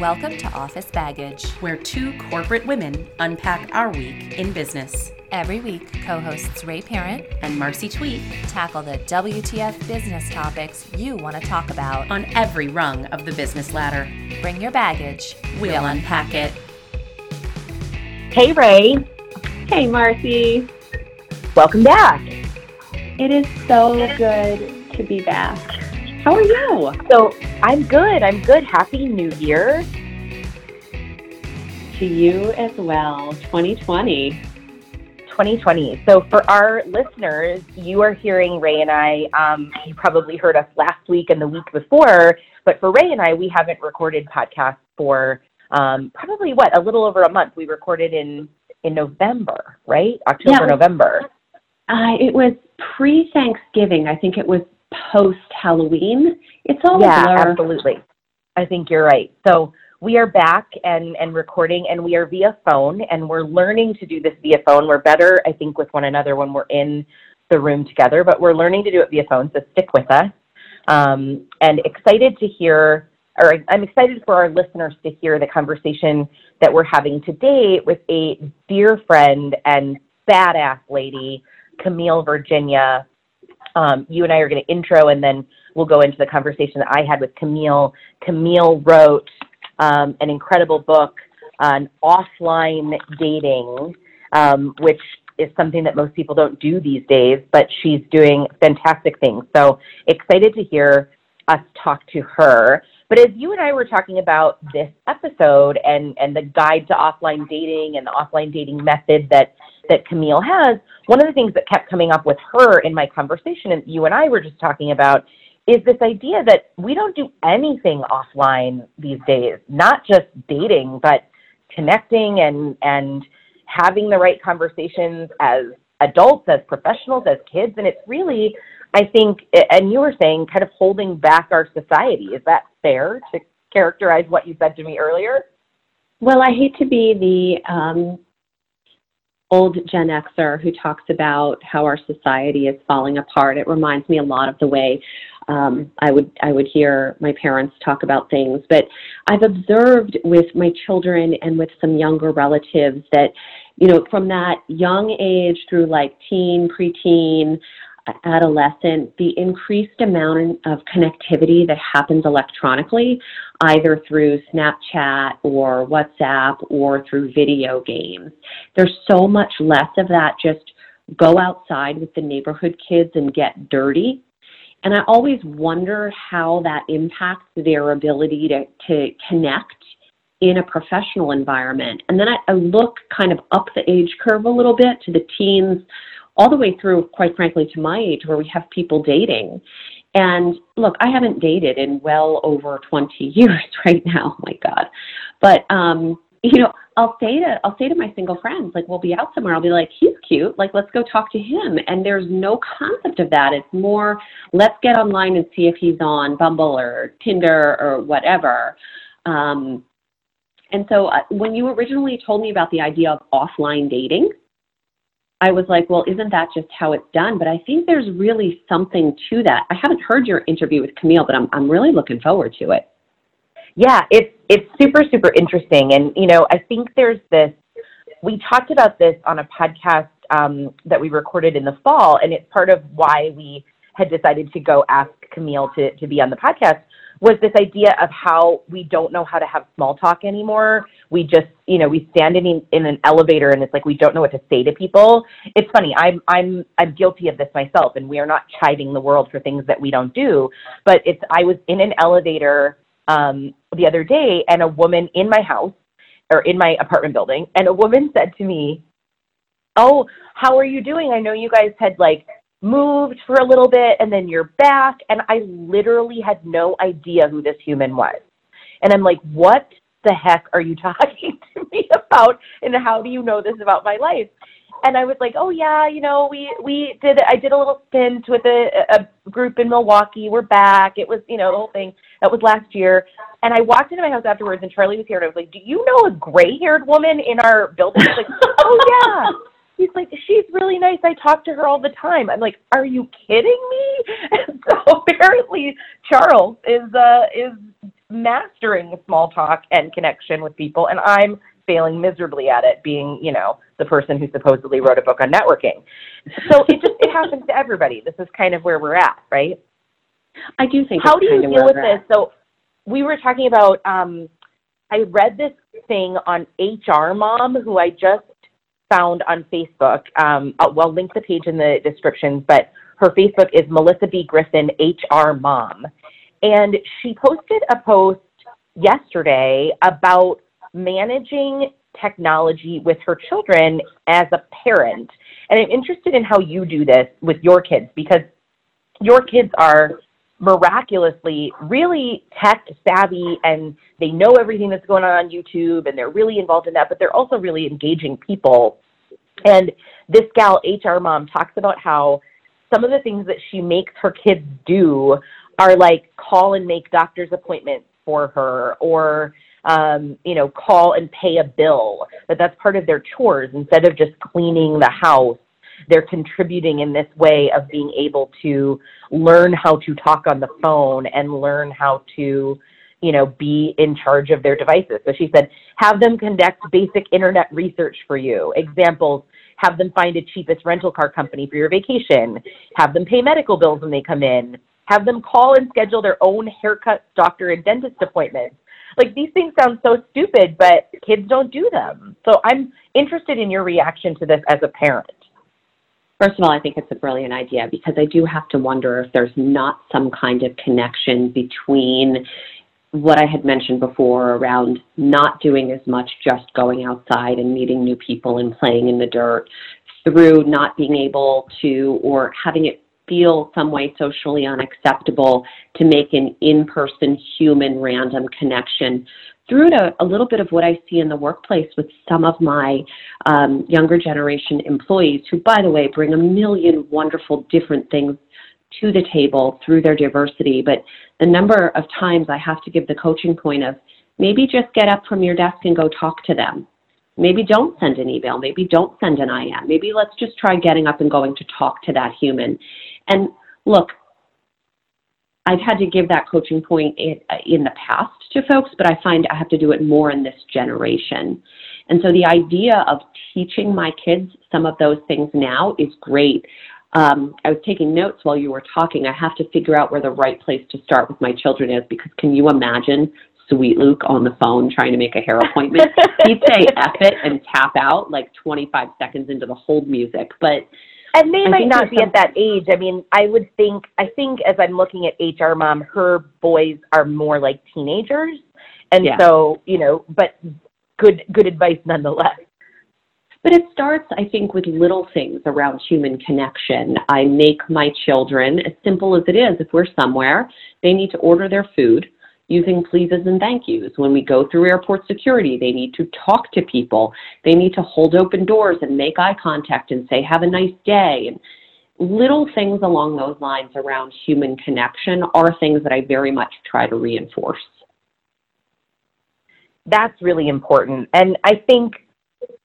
Welcome to Office Baggage, where two corporate women unpack our week in business. Every week, co hosts Ray Parent and Marcy Twete tackle the WTF business topics you want to talk about on every rung of the business ladder. Bring your baggage, we'll, we'll unpack it. Hey, Ray. Hey, Marcy. Welcome back. It is so good to be back. How are you? So, I'm good. I'm good. Happy New Year. To you as well. 2020. 2020. So, for our listeners, you are hearing Ray and I. Um, you probably heard us last week and the week before, but for Ray and I, we haven't recorded podcasts for um, probably what a little over a month. We recorded in in November, right? October, yeah, November. Uh, it was pre Thanksgiving. I think it was post Halloween. It's all yeah, absolutely. I think you're right. So we are back and and recording, and we are via phone, and we're learning to do this via phone. We're better, I think, with one another when we're in the room together, but we're learning to do it via phone. So stick with us. Um, and excited to hear, or I'm excited for our listeners to hear the conversation that we're having today with a dear friend and badass lady, Camille Virginia, um, you and I are going to intro, and then we'll go into the conversation that I had with Camille. Camille wrote um, an incredible book on offline dating, um, which is something that most people don't do these days, but she's doing fantastic things. So excited to hear us talk to her. But as you and I were talking about this episode and, and the guide to offline dating and the offline dating method that that Camille has, one of the things that kept coming up with her in my conversation, and you and I were just talking about, is this idea that we don't do anything offline these days, not just dating, but connecting and and having the right conversations as adults, as professionals, as kids, and it's really, I think, and you were saying, kind of holding back our society. Is that fair to characterize what you said to me earlier? Well, I hate to be the um, old Gen Xer who talks about how our society is falling apart. It reminds me a lot of the way um, I would I would hear my parents talk about things. But I've observed with my children and with some younger relatives that, you know, from that young age through like teen, preteen, adolescent, the increased amount of connectivity that happens electronically, either through Snapchat or WhatsApp or through video games. There's so much less of that just go outside with the neighborhood kids and get dirty. And I always wonder how that impacts their ability to, to connect in a professional environment. And then I, I look kind of up the age curve a little bit to the teens all the way through, quite frankly, to my age where we have people dating. And look, I haven't dated in well over 20 years right now. Oh my God. But, um, you know, I'll say to I'll say to my single friends, like we'll be out somewhere, I'll be like, he's cute, like let's go talk to him. And there's no concept of that. It's more let's get online and see if he's on Bumble or Tinder or whatever. Um, and so uh, when you originally told me about the idea of offline dating, I was like, well, isn't that just how it's done? But I think there's really something to that. I haven't heard your interview with Camille, but I'm I'm really looking forward to it. Yeah, it's it's super super interesting, and you know, I think there's this. We talked about this on a podcast um, that we recorded in the fall, and it's part of why we had decided to go ask Camille to to be on the podcast was this idea of how we don't know how to have small talk anymore. We just, you know, we stand in in an elevator and it's like we don't know what to say to people. It's funny. I'm I'm I'm guilty of this myself, and we are not chiding the world for things that we don't do. But it's I was in an elevator um, the other day, and a woman in my house or in my apartment building, and a woman said to me, "Oh, how are you doing? I know you guys had like." Moved for a little bit and then you're back and I literally had no idea who this human was. And I'm like, what the heck are you talking to me about and how do you know this about my life? And I was like, oh yeah, you know, we we did I did a little stint with a, a group in Milwaukee. We're back. It was, you know, the whole thing. That was last year. And I walked into my house afterwards and Charlie was here and I was like, Do you know a gray haired woman in our building? He's like, Oh yeah he's like, she's really nice. I talk to her all the time. I'm like, are you kidding me? And so apparently Charles is uh is mastering small talk and connection with people, and I'm failing miserably at it, being you know the person who supposedly wrote a book on networking. So it just it happens to everybody. This is kind of where we're at, right? I do think. How do you deal with this? So we were talking about. Um, I read this thing on HR Mom, who I just found on Facebook. Um, I'll, well, link the page in the description, but her Facebook is Melissa B. Griffin HR Mom, and she posted a post yesterday about managing technology with her children as a parent. And I'm interested in how you do this with your kids because your kids are miraculously really tech savvy and they know everything that's going on on YouTube and they're really involved in that, but they're also really engaging people. And this gal, HR mom, talks about how some of the things that she makes her kids do are like call and make doctor's appointments for her or um, you know, call and pay a bill. That that's part of their chores instead of just cleaning the house. They're contributing in this way of being able to learn how to talk on the phone and learn how to, you know, be in charge of their devices. So she said, have them conduct basic internet research for you. Examples, have them find a cheapest rental car company for your vacation. Have them pay medical bills when they come in. Have them call and schedule their own haircut, doctor, and dentist appointments like these things sound so stupid, but kids don't do them. So I'm interested in your reaction to this as a parent. First of all, I think it's a brilliant idea because I do have to wonder if there's not some kind of connection between what I had mentioned before around not doing as much just going outside and meeting new people and playing in the dirt through not being able to or having it feel some way socially unacceptable to make an in-person human random connection through to a little bit of what I see in the workplace with some of my um, younger generation employees who, by the way, bring a million wonderful different things to the table through their diversity. But the number of times I have to give the coaching point of maybe just get up from your desk and go talk to them. Maybe don't send an email. Maybe don't send an IM. Maybe let's just try getting up and going to talk to that human. And look, I've had to give that coaching point in, in, the past to folks, but I find I have to do it more in this generation. And so the idea of teaching my kids some of those things now is great. Um, I was taking notes while you were talking. I have to figure out where the right place to start with my children is because can you imagine Sweet Luke on the phone trying to make a hair appointment? He'd say F it and tap out like 25 seconds into the hold music. But and they I might not be some- at that age. I mean, I would think, I think as I'm looking at HR mom, her boys are more like teenagers. And Yeah. so, you know, but good, good advice nonetheless. But it starts, I think, with little things around human connection. I make my children, as simple as it is, if we're somewhere, they need to order their food using pleases and thank yous. When we go through airport security, they need to talk to people. They need to hold open doors and make eye contact and say, have a nice day. And little things along those lines around human connection are things that I very much try to reinforce. That's really important. And I think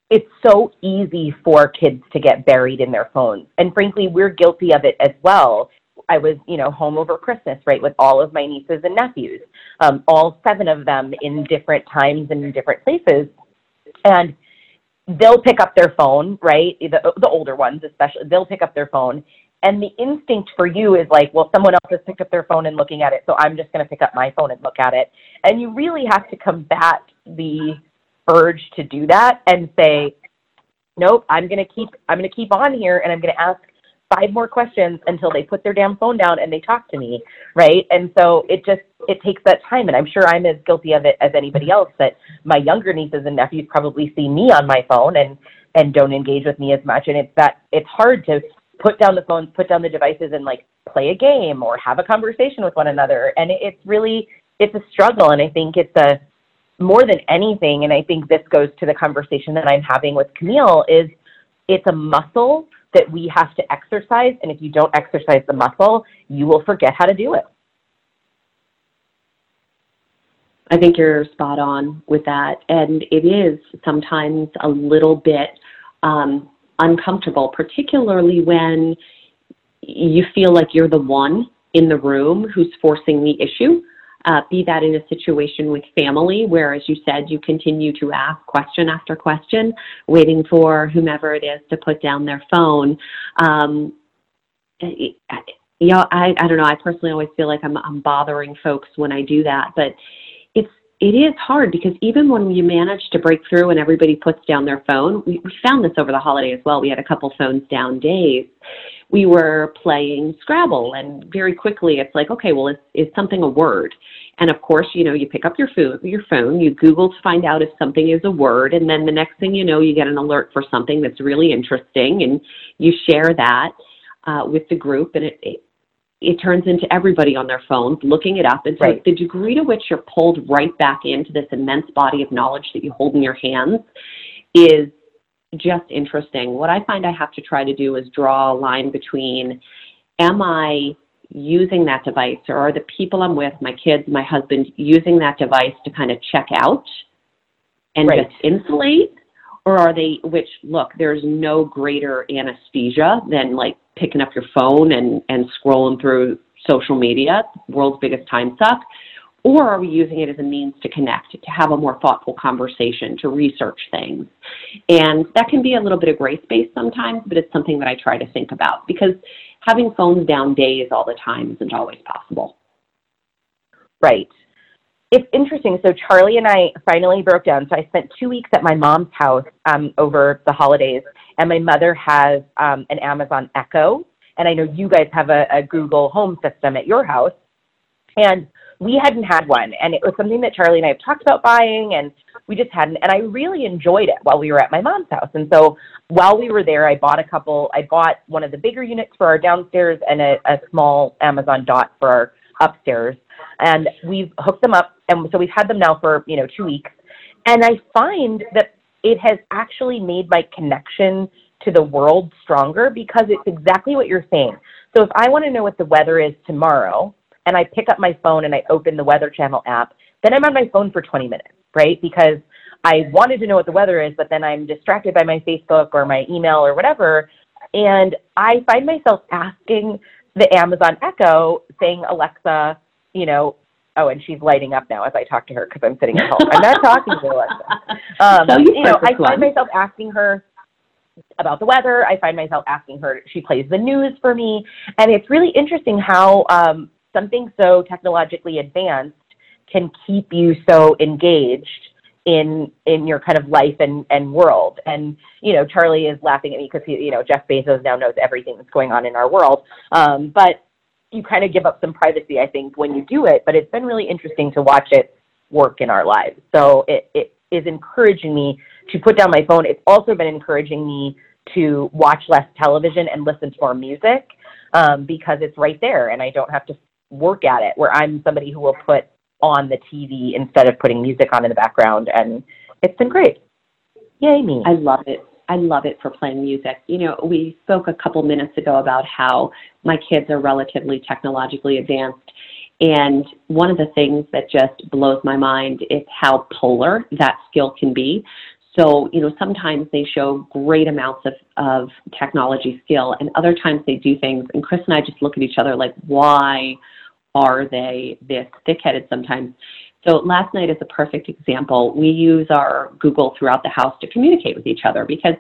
it's so easy for kids to get buried in their phones. And frankly, we're guilty of it as well. I was, you know, home over Christmas, right, with all of my nieces and nephews, um, all seven of them in different times and in different places. And they'll pick up their phone, right? The, the older ones, especially, they'll pick up their phone. And the instinct for you is like, well, someone else has picked up their phone and looking at it, so I'm just going to pick up my phone and look at it. And you really have to combat the urge to do that and say, nope, I'm going to keep, I'm going to keep on here and I'm going to ask five more questions until they put their damn phone down and they talk to me, right? And so it just it takes that time, and I'm sure I'm as guilty of it as anybody else. That my younger nieces and nephews probably see me on my phone and and don't engage with me as much, and it's that it's hard to put down the phones, put down the devices, and like play a game or have a conversation with one another, and it, it's really it's a struggle, and I think it's a more than anything, and I think this goes to the conversation that I'm having with Camille is it's a muscle that we have to exercise. And if you don't exercise the muscle, you will forget how to do it. I think you're spot on with that. And it is sometimes a little bit um, uncomfortable, particularly when you feel like you're the one in the room who's forcing the issue. Uh, be that in a situation with family, where, as you said, you continue to ask question after question, waiting for whomever it is to put down their phone. Um, you know, I, I don't know. I personally always feel like I'm, I'm bothering folks when I do that, but it is hard because even when you manage to break through and everybody puts down their phone, we, we found this over the holiday as well. We had a couple phones down days. We were playing Scrabble, and very quickly it's like, okay, well, is, is something a word? And of course, you know, you pick up your food, your phone, you Google to find out if something is a word, and then the next thing you know, you get an alert for something that's really interesting, and you share that uh, with the group, and it, it it turns into everybody on their phones looking it up. And so Right. the degree to which you're pulled right back into this immense body of knowledge that you hold in your hands is just interesting. What I find I have to try to do is draw a line between am I using that device or are the people I'm with, my kids, my husband, using that device to kind of check out and Right. just insulate? Or are they, which look, there's no greater anesthesia than like picking up your phone and, and scrolling through social media, world's biggest time suck? Or are we using it as a means to connect, to have a more thoughtful conversation, to research things? And that can be a little bit of gray space sometimes, but it's something that I try to think about because having phones down days all the time isn't always possible. Right. It's interesting. So Charlie and I finally broke down. So I spent two weeks at my mom's house um, over the holidays, and my mother has um, an Amazon Echo, and I know you guys have a, a Google Home system at your house, and we hadn't had one, and it was something that Charlie and I have talked about buying, and we just hadn't, and I really enjoyed it while we were at my mom's house, and so while we were there, I bought a couple. I bought one of the bigger units for our downstairs and a, a small Amazon Dot for our upstairs and we've hooked them up and so we've had them now for you know two weeks. And i find that it has actually made my connection to the world stronger because it's exactly what you're saying. So if i want to know what the weather is tomorrow and i pick up my phone and i open the weather channel app then i'm on my phone for 20 minutes right? Because i wanted to know what the weather is but then i'm distracted by my facebook or my email or whatever. And i find myself asking the amazon echo saying alexa you know, oh, and she's lighting up now as I talk to her because I'm sitting at home. I'm not talking to Alexa. Um, So you you know, I find one. myself asking her about the weather. I find myself asking her. She plays the news for me, and it's really interesting how um, something so technologically advanced can keep you so engaged in in your kind of life and and world. And you know, Charlie is laughing at me because he, you know, Jeff Bezos now knows everything that's going on in our world. Um, but you kind of give up some privacy, I think, when you do it. But it's been really interesting to watch it work in our lives. So it, it is encouraging me to put down my phone. It's also been encouraging me to watch less television and listen to more music um, because it's right there and I don't have to work at it. Where I'm somebody who will put on the TV instead of putting music on in the background, and it's been great. Yay me! I love it. I love it for playing music. You know, we spoke a couple minutes ago about how my kids are relatively technologically advanced. And one of the things that just blows my mind is how polar that skill can be. So, you know, sometimes they show great amounts of, of technology skill, and other times they do things. And Chris and I just look at each other like, why are they this thick headed sometimes? So last night is a perfect example. We use our Google throughout the house to communicate with each other because,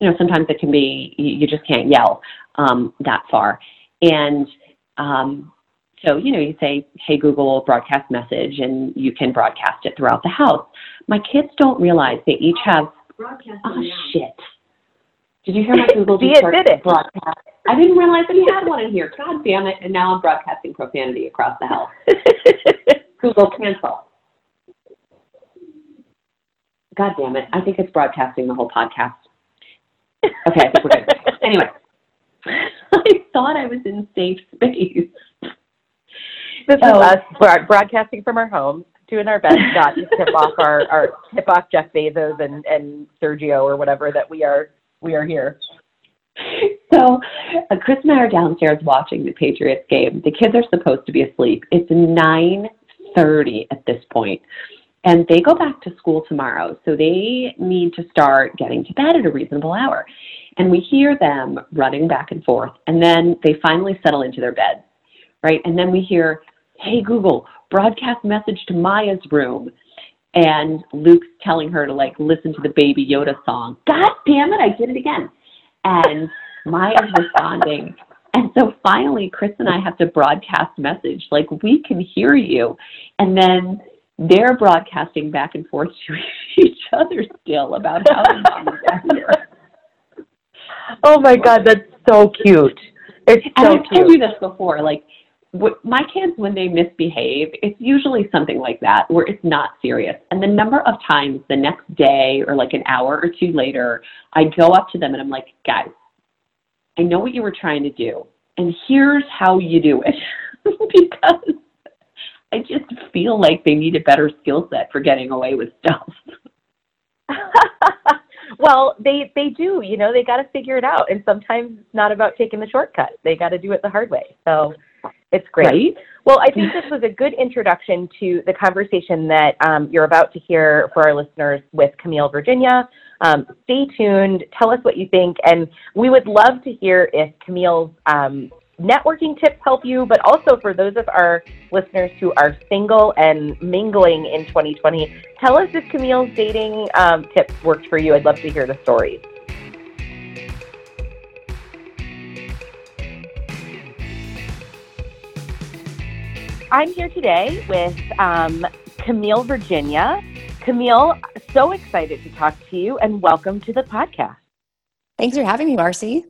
you know, sometimes it can be, you just can't yell um, that far. And um, so, you know, you say, hey, Google, broadcast message, and you can broadcast it throughout the house. My kids don't realize they each have, oh, shit. Did you hear my Google See, it did it. broadcast? I didn't realize that he had one in here. God damn it. And now I'm broadcasting profanity across the house. Google, cancel. God damn it. I think it's broadcasting the whole podcast. Okay, I think we're good. anyway, I thought I was in safe space. This So- is us broad- broadcasting from our homes, doing our best not to tip off our, our tip off Jeff Bezos and, and Sergio or whatever that we are we are here. So uh, Chris and I are downstairs watching the Patriots game. The kids are supposed to be asleep. It's 9:30 at this point. And they go back to school tomorrow, so they need to start getting to bed at a reasonable hour. And we hear them running back and forth, and then they finally settle into their beds, right? And then we hear, hey, Google, broadcast message to Maya's room. And Luke's telling her to like listen to the Baby Yoda song. God damn it, I did it again. And Maya's responding. And so finally, Chris and I have to broadcast message like, we can hear you. And then they're broadcasting back and forth to each other still about how. Oh my God, that's so cute. It's and so I've cute. told you this before. Like, what, my kids, when they misbehave, it's usually something like that where it's not serious. And the number of times the next day or like an hour or two later, I go up to them and I'm like, guys, I know what you were trying to do, and here's how you do it. because I just feel like they need a better skill set for getting away with stuff. well, they they do. You know, they got to figure it out, and sometimes it's not about taking the shortcut. They got to do it the hard way. So it's great. Right? Well, I think this was a good introduction to the conversation that um, you're about to hear for our listeners with Camille Virginia. Um, stay tuned. Tell us what you think, and we would love to hear if Camille's um, networking tips help you, but also for those of our listeners who are single and mingling in 2020, tell us if Camille's dating um, tips worked for you. I'd love to hear the stories. I'm here today with um, Camille Virginia. Camille, so excited to talk to you and welcome to the podcast. Thanks for having me, Marcy.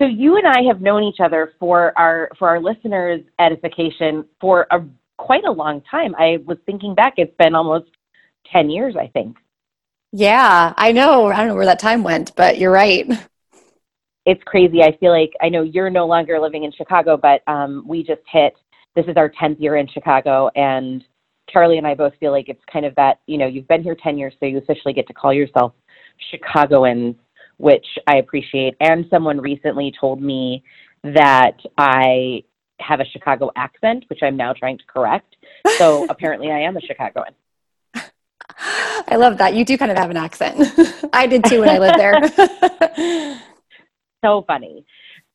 So you and I have known each other for our for our listeners' edification for a quite a long time. I was thinking back; it's been almost ten years, I think. Yeah, I know. I don't know where that time went, but you're right. It's crazy. I feel like I know you're no longer living in Chicago, but um, we just hit. This is our tenth year in Chicago, and Charlie and I both feel like it's kind of that. You know, you've been here ten years, so you officially get to call yourself Chicagoans which I appreciate. And someone recently told me that I have a Chicago accent, which I'm now trying to correct. So apparently I am a Chicagoan. I love that. You do kind of have an accent. I did too when I lived there. so funny.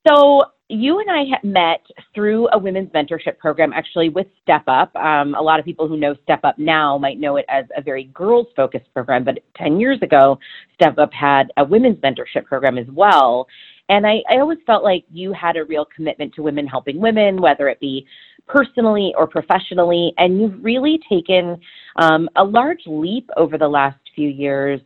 So you and I met through a women's mentorship program, actually with Step Up. Um, a lot of people who know Step Up now might know it as a very girls focused program, but 10 years ago, Step Up had a women's mentorship program as well. And I, I always felt like you had a real commitment to women helping women, whether it be personally or professionally. And you've really taken um, a large leap over the last few years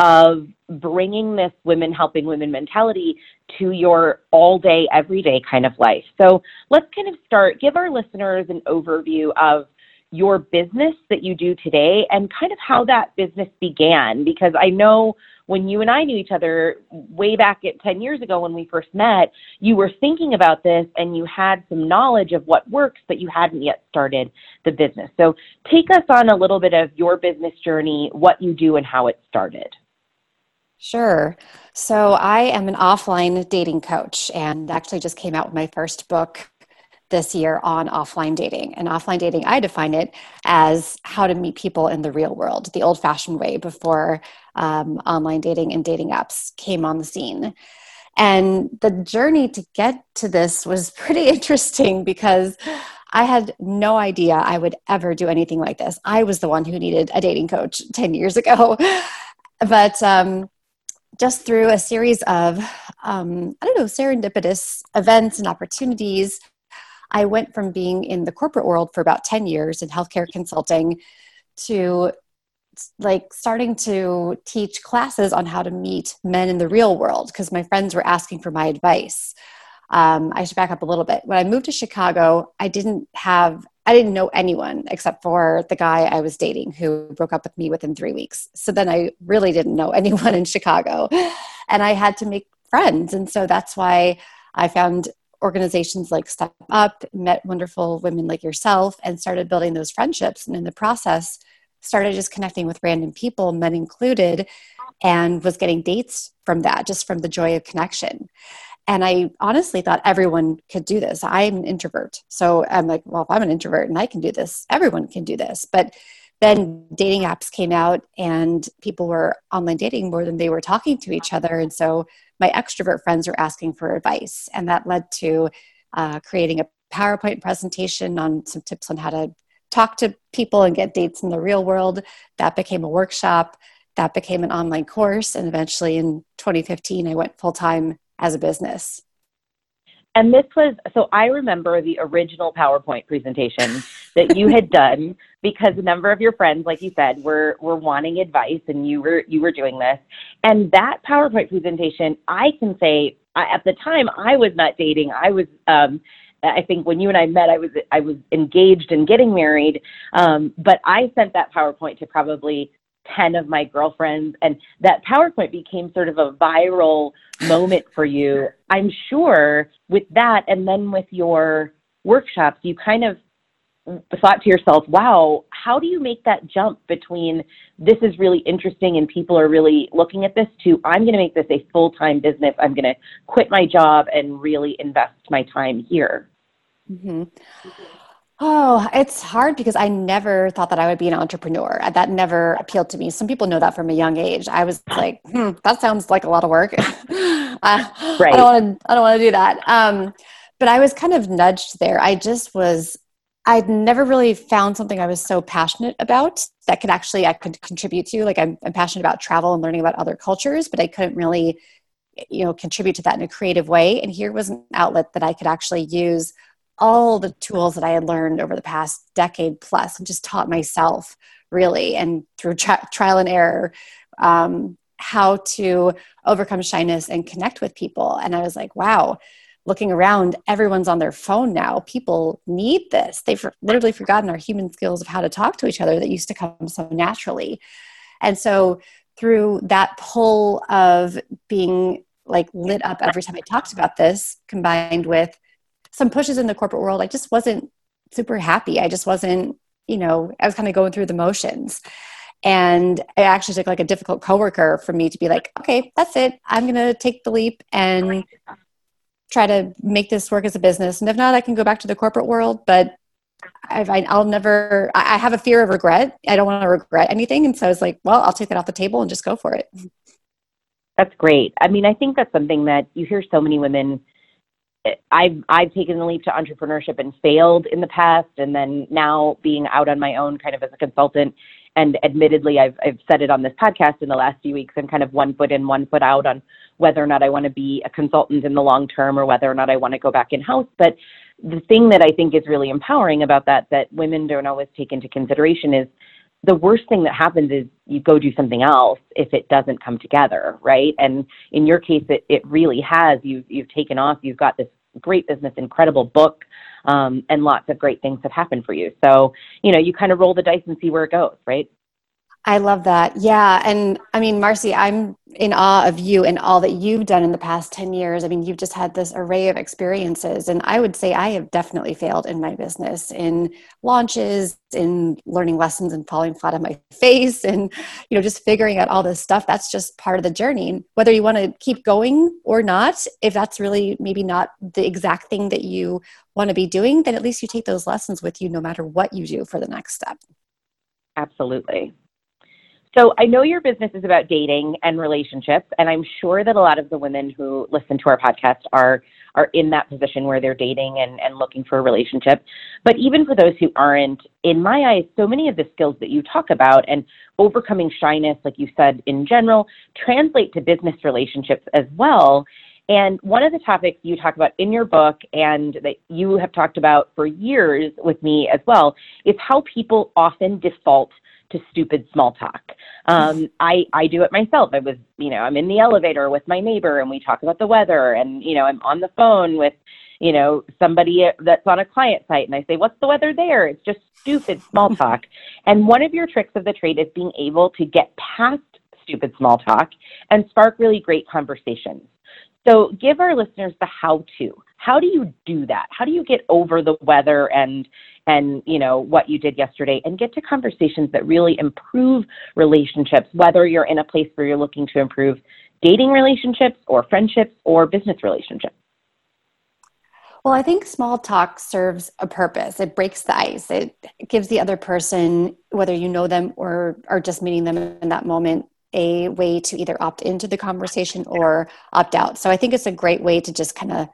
of bringing this women helping women mentality to your all day, everyday kind of life. So let's kind of start, give our listeners an overview of your business that you do today and kind of how that business began. Because I know when you and I knew each other way back at 10 years ago when we first met, you were thinking about this and you had some knowledge of what works, but you hadn't yet started the business. So take us on a little bit of your business journey, what you do, and how it started. Sure. So I am an offline dating coach and actually just came out with my first book this year on offline dating. And offline dating, I define it as how to meet people in the real world, the old fashioned way before um, online dating and dating apps came on the scene. And the journey to get to this was pretty interesting because I had no idea I would ever do anything like this. I was the one who needed a dating coach 10 years ago. But um, just through a series of, um, I don't know, serendipitous events and opportunities, I went from being in the corporate world for about 10 years in healthcare consulting to like starting to teach classes on how to meet men in the real world because my friends were asking for my advice. Um, I should back up a little bit. When I moved to Chicago, I didn't have, I didn't know anyone except for the guy I was dating who broke up with me within three weeks. So then I really didn't know anyone in Chicago. And I had to make friends. And so that's why I found organizations like Step Up, met wonderful women like yourself, and started building those friendships. And in the process, started just connecting with random people, men included, and was getting dates from that, just from the joy of connection. And I honestly thought everyone could do this. I'm an introvert. So I'm like, well, if I'm an introvert and I can do this, everyone can do this. But then dating apps came out and people were online dating more than they were talking to each other. And so my extrovert friends were asking for advice. And that led to uh, creating a PowerPoint presentation on some tips on how to talk to people and get dates in the real world. That became a workshop. That became an online course. And eventually in 2015, I went full time as a business. And this was so I remember the original PowerPoint presentation that you had done because a number of your friends, like you said, were were wanting advice and you were you were doing this. And that PowerPoint presentation, I can say at the time I was not dating. I was um I think when you and I met, I was I was engaged and getting married. Um, but I sent that PowerPoint to probably 10 of my girlfriends and that PowerPoint became sort of a viral moment for you. I'm sure with that and then with your workshops, you kind of thought to yourself, wow, how do you make that jump between this is really interesting and people are really looking at this to I'm going to make this a full time business. I'm going to quit my job and really invest my time here? Mm-hmm. Oh, it's hard because I never thought that I would be an entrepreneur. That never appealed to me. Some people know that from a young age. I was like, hmm, that sounds like a lot of work. I, right. I don't want to. I don't want to do that. Um, but I was kind of nudged there. I just was. I'd never really found something I was so passionate about that could actually I could contribute to. Like I'm, I'm passionate about travel and learning about other cultures, but I couldn't really, you know, contribute to that in a creative way. And here was an outlet that I could actually use all the tools that I had learned over the past decade plus and just taught myself really and through tri- trial and error um, how to overcome shyness and connect with people. And I was like, wow, looking around, everyone's on their phone now. People need this. They've literally forgotten our human skills of how to talk to each other that used to come so naturally. And so through that pull of being like lit up every time I talked about this, combined with some pushes in the corporate world, I just wasn't super happy. I just wasn't, you know, I was kind of going through the motions. And it actually took like a difficult coworker for me to be like, okay, that's it. I'm going to take the leap and try to make this work as a business. And if not, I can go back to the corporate world. But i will never, I have a fear of regret. I don't want to regret anything. And so I was like, well, I'll take that off the table and just go for it. That's great. I mean, I think that's something that you hear so many women I've I've taken the leap to entrepreneurship and failed in the past, and then now being out on my own, kind of as a consultant. And admittedly, I've I've said it on this podcast in the last few weeks. I'm kind of one foot in, one foot out on whether or not I want to be a consultant in the long term, or whether or not I want to go back in house. But the thing that I think is really empowering about that that women don't always take into consideration is the worst thing that happens is you go do something else if it doesn't come together, right? And in your case, it, it really has. You've, you've taken off, you've got this great business, incredible book, um, and lots of great things have happened for you. So, you know, you kind of roll the dice and see where it goes, right? I love that. Yeah. And I mean, Marcy, I'm in awe of you and all that you've done in the past 10 years. I mean, you've just had this array of experiences. And I would say I have definitely failed in my business in launches, in learning lessons and falling flat on my face and, you know, just figuring out all this stuff. That's just part of the journey. Whether you want to keep going or not, if that's really maybe not the exact thing that you want to be doing, then at least you take those lessons with you no matter what you do for the next step. Absolutely. So I know your business is about dating and relationships, and I'm sure that a lot of the women who listen to our podcast are are in that position where they're dating and, and looking for a relationship. But even for those who aren't, in my eyes, so many of the skills that you talk about and overcoming shyness, like you said in general, translate to business relationships as well. And one of the topics you talk about in your book and that you have talked about for years with me as well is how people often default to stupid small talk. Um, I I do it myself. I was you know I'm in the elevator with my neighbor and we talk about the weather and you know I'm on the phone with you know somebody that's on a client site and I say what's the weather there? It's just stupid small talk. and one of your tricks of the trade is being able to get past stupid small talk and spark really great conversations. So give our listeners the how to. How do you do that? How do you get over the weather and and you know what you did yesterday and get to conversations that really improve relationships whether you're in a place where you're looking to improve dating relationships or friendships or business relationships well, I think small talk serves a purpose. It breaks the ice. It gives the other person, whether you know them or are just meeting them in that moment, a way to either opt into the conversation or opt out. So I think it's a great way to just kind of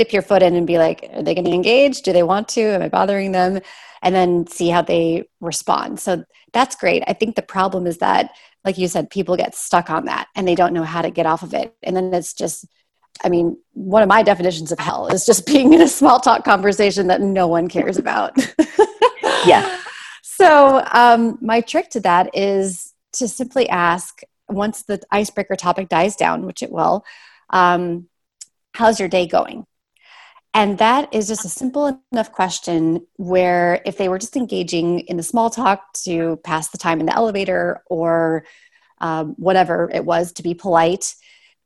dip your foot in and be like, are they going to engage? Do they want to? Am I bothering them? And then see how they respond. So that's great. I think the problem is that, like you said, people get stuck on that and they don't know how to get off of it. And then it's just, I mean, one of my definitions of hell is just being in a small talk conversation that no one cares about. yeah. So, um, my trick to that is to simply ask once the icebreaker topic dies down, which it will, um, how's your day going? And that is just a simple enough question where if they were just engaging in the small talk to pass the time in the elevator or um, whatever it was to be polite,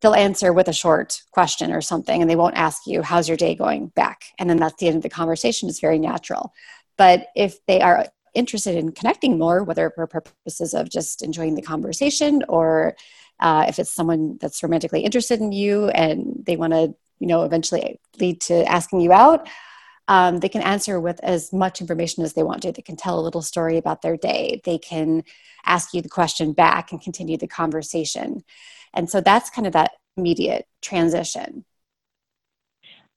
they'll answer with a short question or something and they won't ask you, How's your day going back? And then that's the end of the conversation. It's very natural. But if they are interested in connecting more, whether for purposes of just enjoying the conversation or uh, if it's someone that's romantically interested in you and they want to you know eventually lead to asking you out um, they can answer with as much information as they want to. They can tell a little story about their day. They can ask you the question back and continue the conversation. And so that's kind of that immediate transition.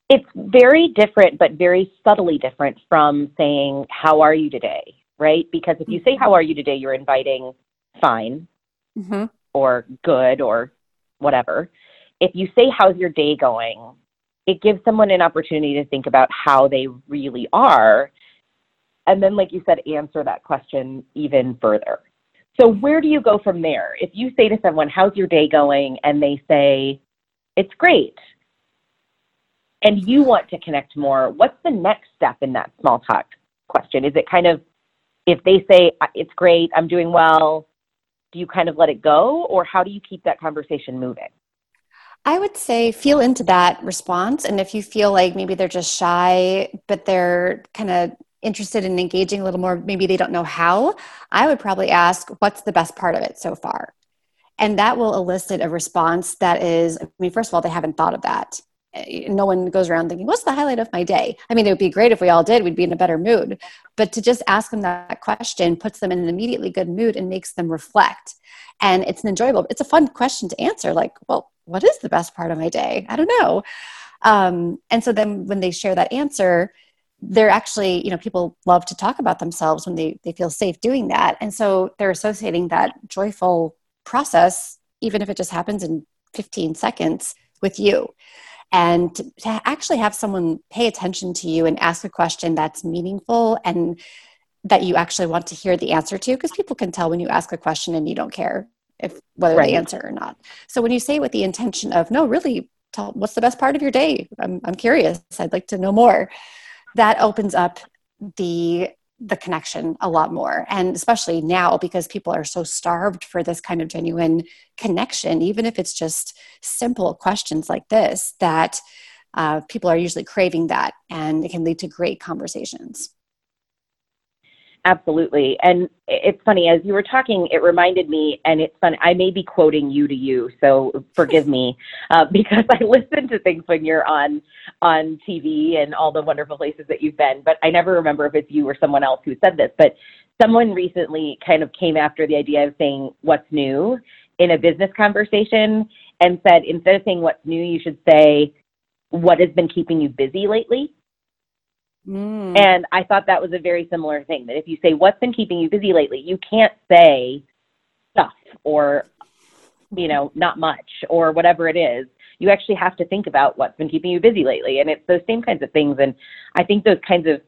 It's very different but very subtly different from saying how are you today? Right? Because if you say how are you today? you're inviting fine mm-hmm. or good or whatever if you say, How's your day going? it gives someone an opportunity to think about how they really are. And then, like you said, answer that question even further. So, where do you go from there? If you say to someone, How's your day going? and they say, It's great, and you want to connect more, what's the next step in that small talk question? Is it kind of, if they say, It's great, I'm doing well, do you kind of let it go, or how do you keep that conversation moving? I would say feel into that response. And if you feel like maybe they're just shy, but they're kind of interested in engaging a little more, maybe they don't know how, I would probably ask, what's the best part of it so far? And that will elicit a response that is, I mean, first of all, they haven't thought of that. Eh, no one goes around thinking, what's the highlight of my day? I mean, it would be great if we all did, we'd be in a better mood. But to just ask them that question puts them in an immediately good mood and makes them reflect. And it's an enjoyable, it's a fun question to answer. Like, well, what is the best part of my day? I don't know. Um, and so then when they share that answer, they're actually, you know, people love to talk about themselves when they, they feel safe doing that. And so they're associating that joyful process, even if it just happens in 15 seconds, with you. And to, to actually have someone pay attention to you and ask a question that's meaningful and that you actually want to hear the answer to, because people can tell when you ask a question and you don't care if whether right. they answer or not. So when you say with the intention of no, really, tell what's the best part of your day? I'm I'm curious. I'd like to know more. That opens up the the connection a lot more and especially now because people are so starved for this kind of genuine connection even if it's just simple questions like this that uh, people are usually craving that and it can lead to great conversations Absolutely. And it's funny, as you were talking, it reminded me, and it's funny, I may be quoting you to you, so forgive me, uh, because I listen to things when you're on on TV and all the wonderful places that you've been, but I never remember if it's you or someone else who said this. But someone recently kind of came after the idea of saying what's new in a business conversation and said instead of saying what's new, you should say what has been keeping you busy lately Mm. And I thought that was a very similar thing that if you say, What's been keeping you busy lately? you can't say stuff or, you know, not much or whatever it is. You actually have to think about what's been keeping you busy lately. And it's those same kinds of things. And I think those kinds of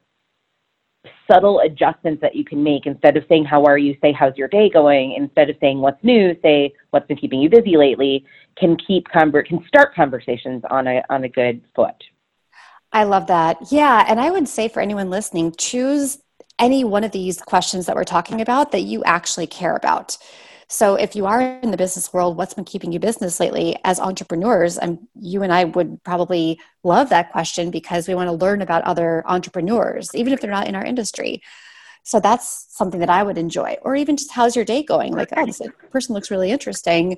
subtle adjustments that you can make instead of saying, How are you? say, How's your day going? Instead of saying, What's new? say, What's been keeping you busy lately? can keep conver- can start conversations on a on a good foot. I love that. Yeah. And I would say for anyone listening, choose any one of these questions that we're talking about that you actually care about. So if you are in the business world, what's been keeping you business lately as entrepreneurs? And you and I would probably love that question because we want to learn about other entrepreneurs, even if they're not in our industry. So that's something that I would enjoy. Or even just how's your day going? Like, oh, this person looks really interesting.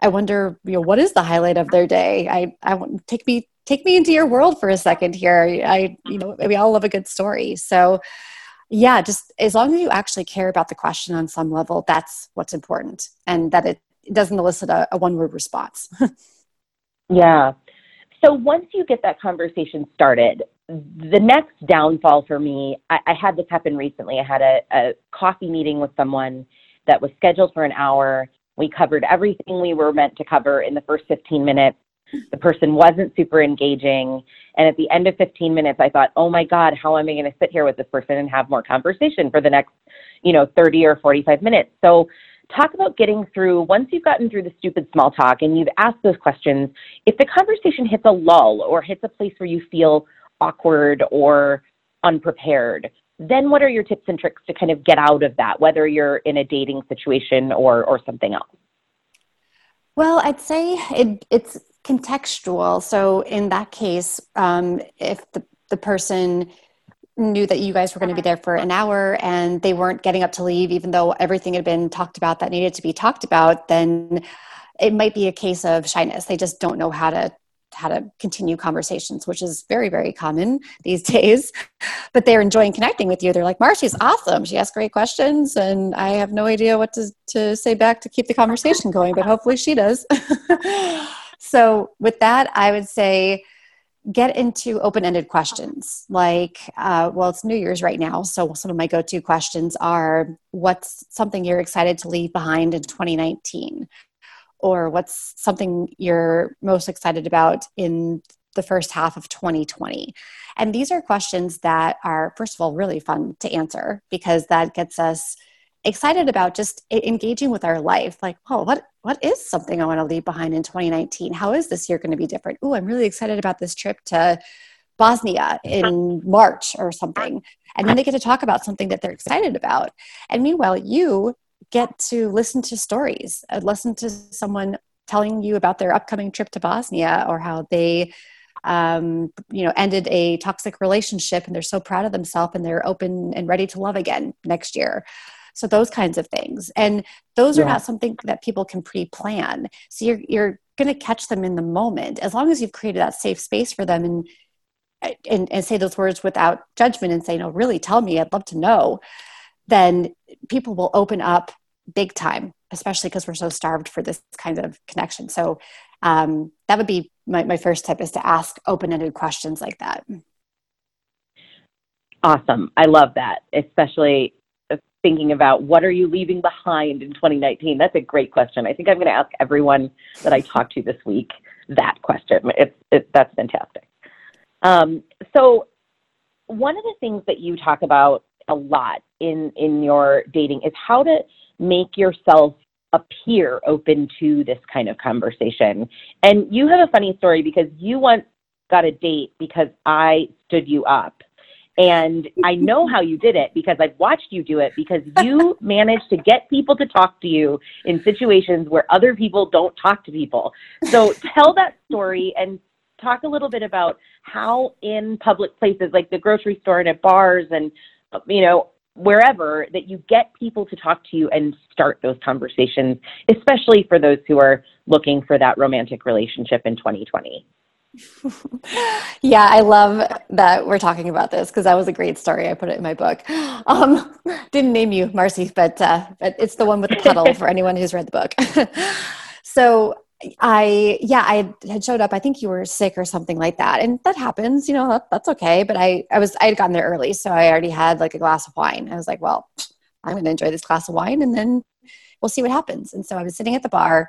I wonder, you know, what is the highlight of their day? I, I want take me take me into your world for a second here. I, you know, we all love a good story. So, yeah, just as long as you actually care about the question on some level, that's what's important, and that it doesn't elicit a, a one word response. yeah. so once you get that conversation started, the next downfall for me, I, I had this happen recently. I had a, a coffee meeting with someone that was scheduled for an hour. We covered everything we were meant to cover in the first 15 minutes. The person wasn't super engaging. And at the end of 15 minutes, I thought, oh my God, how am I going to sit here with this person and have more conversation for the next, you know, 30 or 45 minutes? So talk about getting through once you've gotten through the stupid small talk and you've asked those questions if the conversation hits a lull or hits a place where you feel awkward or unprepared then what are your tips and tricks to kind of get out of that whether you're in a dating situation or or something else well i'd say it, it's contextual. So in that case um, if the, the person knew that you guys were going to be there for an hour and they weren't getting up to leave even though everything had been talked about that needed to be talked about then it might be a case of shyness. They just don't know how to how to continue conversations which is very very common these days. But they're enjoying connecting with you. They're like marcy's awesome. She asks great questions and i have no idea what to, to say back to keep the conversation going but hopefully she does so with that i would say get into open-ended questions. Like uh, well it's new year's right now so some of my go-to questions are what's something you're excited to leave behind in 2019 or what's something you're most excited about in the first half of 2020 and these are questions that are first of all really fun to answer because that gets us excited about just engaging with our life. Like oh what what is something i want to leave behind in 2019 how is this year going to be different? Oh i'm really excited about this trip to bosnia in march or something. And then they get to talk about something that they're excited about. And meanwhile you get to listen to stories uh, listen to someone telling you about their upcoming trip to bosnia or how they um, you know ended a toxic relationship and they're so proud of themselves and they're open and ready to love again next year so those kinds of things. And those yeah. are not something that people can pre-plan. So you're you're going to catch them in the moment as long as you've created that safe space for them and and, and say those words without judgment and say, no, really tell me, I'd love to know, then people will open up big time, especially because we're so starved for this kind of connection. So um, that would be my, my first tip is to ask open-ended questions like that. Awesome. I love that, especially thinking about what are you leaving behind in 2019? That's a great question. I think I'm going to ask everyone that I talk to this week that question. It's, it, that's fantastic. Um, so one of the things that you talk about a lot in in your dating is how to make yourself appear open to this kind of conversation. And you have a funny story because you once got a date because I stood you up and I know how you did it because I've watched you do it because you managed to get people to talk to you in situations where other people don't talk to people. So tell that story and talk a little bit about how in public places like the grocery store and at bars and you know wherever that you get people to talk to you and start those conversations especially for those who are looking for that romantic relationship in 2020 yeah, I love that we're talking about this because that was a great story. I put it in my book. Um, didn't name you, Marcy, but uh, but it's the one with the puddle for anyone who's read the book. so I yeah, I had showed up. I think you were sick or something like that, and that happens. You know, that, that's okay. But I I was I had gotten there early, so I already had like a glass of wine. I was like, well, I'm going to enjoy this glass of wine, and then we'll see what happens. And so I was sitting at the bar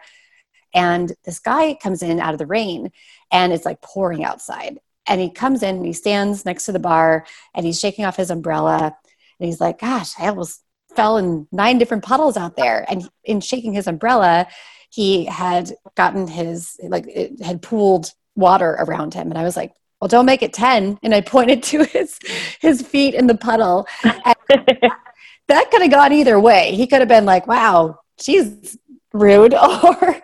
and this guy comes in out of the rain and it's like pouring outside. And he comes in and he stands next to the bar and he's shaking off his umbrella. And he's like, Gosh, I almost fell in nine different puddles out there. And in shaking his umbrella, he had gotten his, like, it had pooled water around him. And I was like, well, don't make it 10. And I pointed to his, his feet in the puddle. that could have gone either way. He could have been like, wow, she's rude or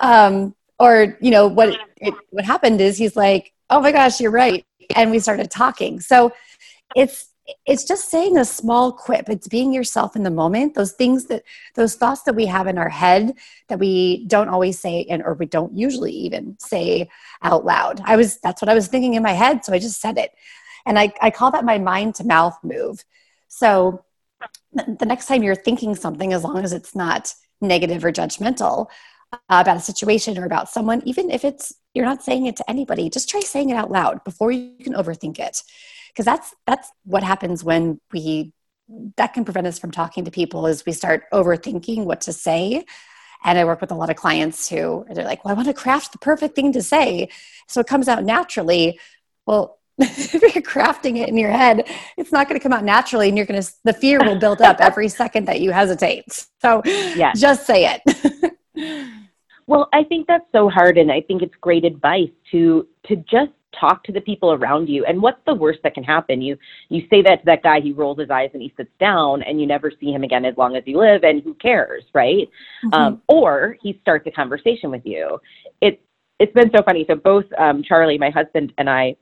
um or you know what it, what happened is he's like oh my gosh you're right and we started talking. So it's it's just saying a small quip. It's being yourself in the moment. Those things that those thoughts that we have in our head that we don't always say and or we don't usually even say out loud. I was that's what i was thinking in my head so i just said it. And i, I call that my mind to mouth move. So the next time you're thinking something as long as it's not negative or judgmental about a situation or about someone even if it's you're not saying it to anybody, just try saying it out loud before you can overthink it. Because that's that's what happens when we that can prevent us from talking to people is we start overthinking what to say. And I work with a lot of clients who they're like, well, I want to craft the perfect thing to say. So it comes out naturally. Well, if you're crafting it in your head, it's not going to come out naturally, and you're going to the fear will build up every second that you hesitate. So, yeah, just say it. well, I think that's so hard, and I think it's great advice to to just talk to the people around you. And what's the worst that can happen? You you say that to that guy, he rolls his eyes and he sits down, and you never see him again as long as you live, and who cares, right? Mm-hmm. Um, or he starts a conversation with you. It's it's been so funny. So both um, Charlie, my husband, and I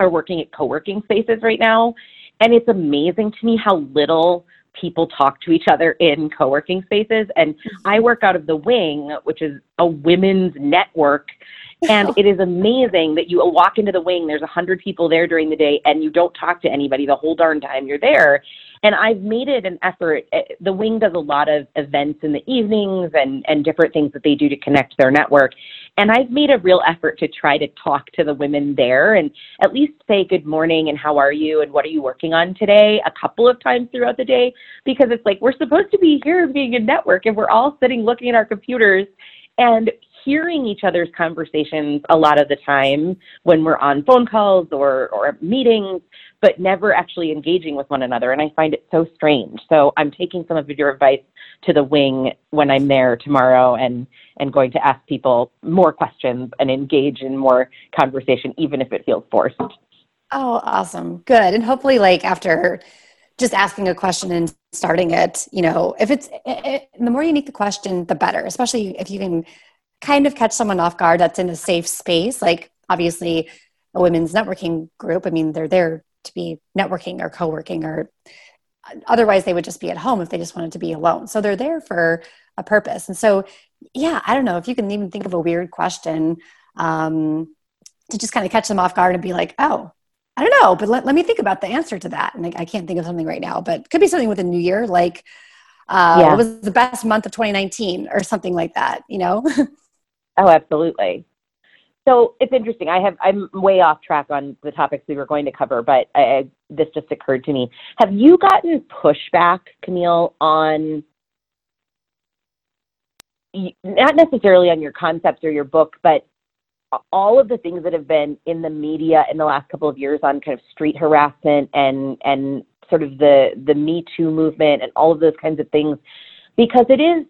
are working at co-working spaces right now and it's amazing to me how little people talk to each other in co-working spaces and i mm-hmm. work out of the wing which is a women's network and it is amazing that you walk into the wing there's a hundred people there during the day and you don't talk to anybody the whole darn time you're there and I've made it an effort. Eh, the Wing does a lot of events in the evenings and, and different things that they do to connect their network. And I've made a real effort to try to talk to the women there and at least say good morning and how are you and what are you working on today a couple of times throughout the day because it's like we're supposed to be here being a network and we're all sitting looking at our computers and hearing each other's conversations a lot of the time when we're on phone calls or, or meetings but never actually engaging with one another. And I find it so strange. So I'm taking some of your advice to the wing when I'm there tomorrow and, and going to ask people more questions and engage in more conversation, even if it feels forced. Oh, awesome. Good. And hopefully, like, after just asking a question and starting it, you know, if it's it, the more unique the question, the better, especially if you can kind of catch someone off guard that's in a safe space. Like, obviously, a women's networking group, I mean, they're there to be networking or co-working or otherwise they would just be at home if they just wanted to be alone. So they're there for a purpose. And so yeah i don't know if you can even think of a weird question um, to just kind of catch them off guard and be like oh i don't know but let, let me think about the answer to that. And I, I can't think of something right now but could be something with a new year like uh, yeah. what was the best month of 2019 or something like that you know? Oh absolutely so it's interesting. I have I'm way off track on the topics we were going to cover, but I, this just occurred to me. Have you gotten pushback, Camille, on not necessarily on your concepts or your book, but all of the things that have been in the media in the last couple of years on kind of street harassment and and sort of the the Me Too movement and all of those kinds of things, because it is.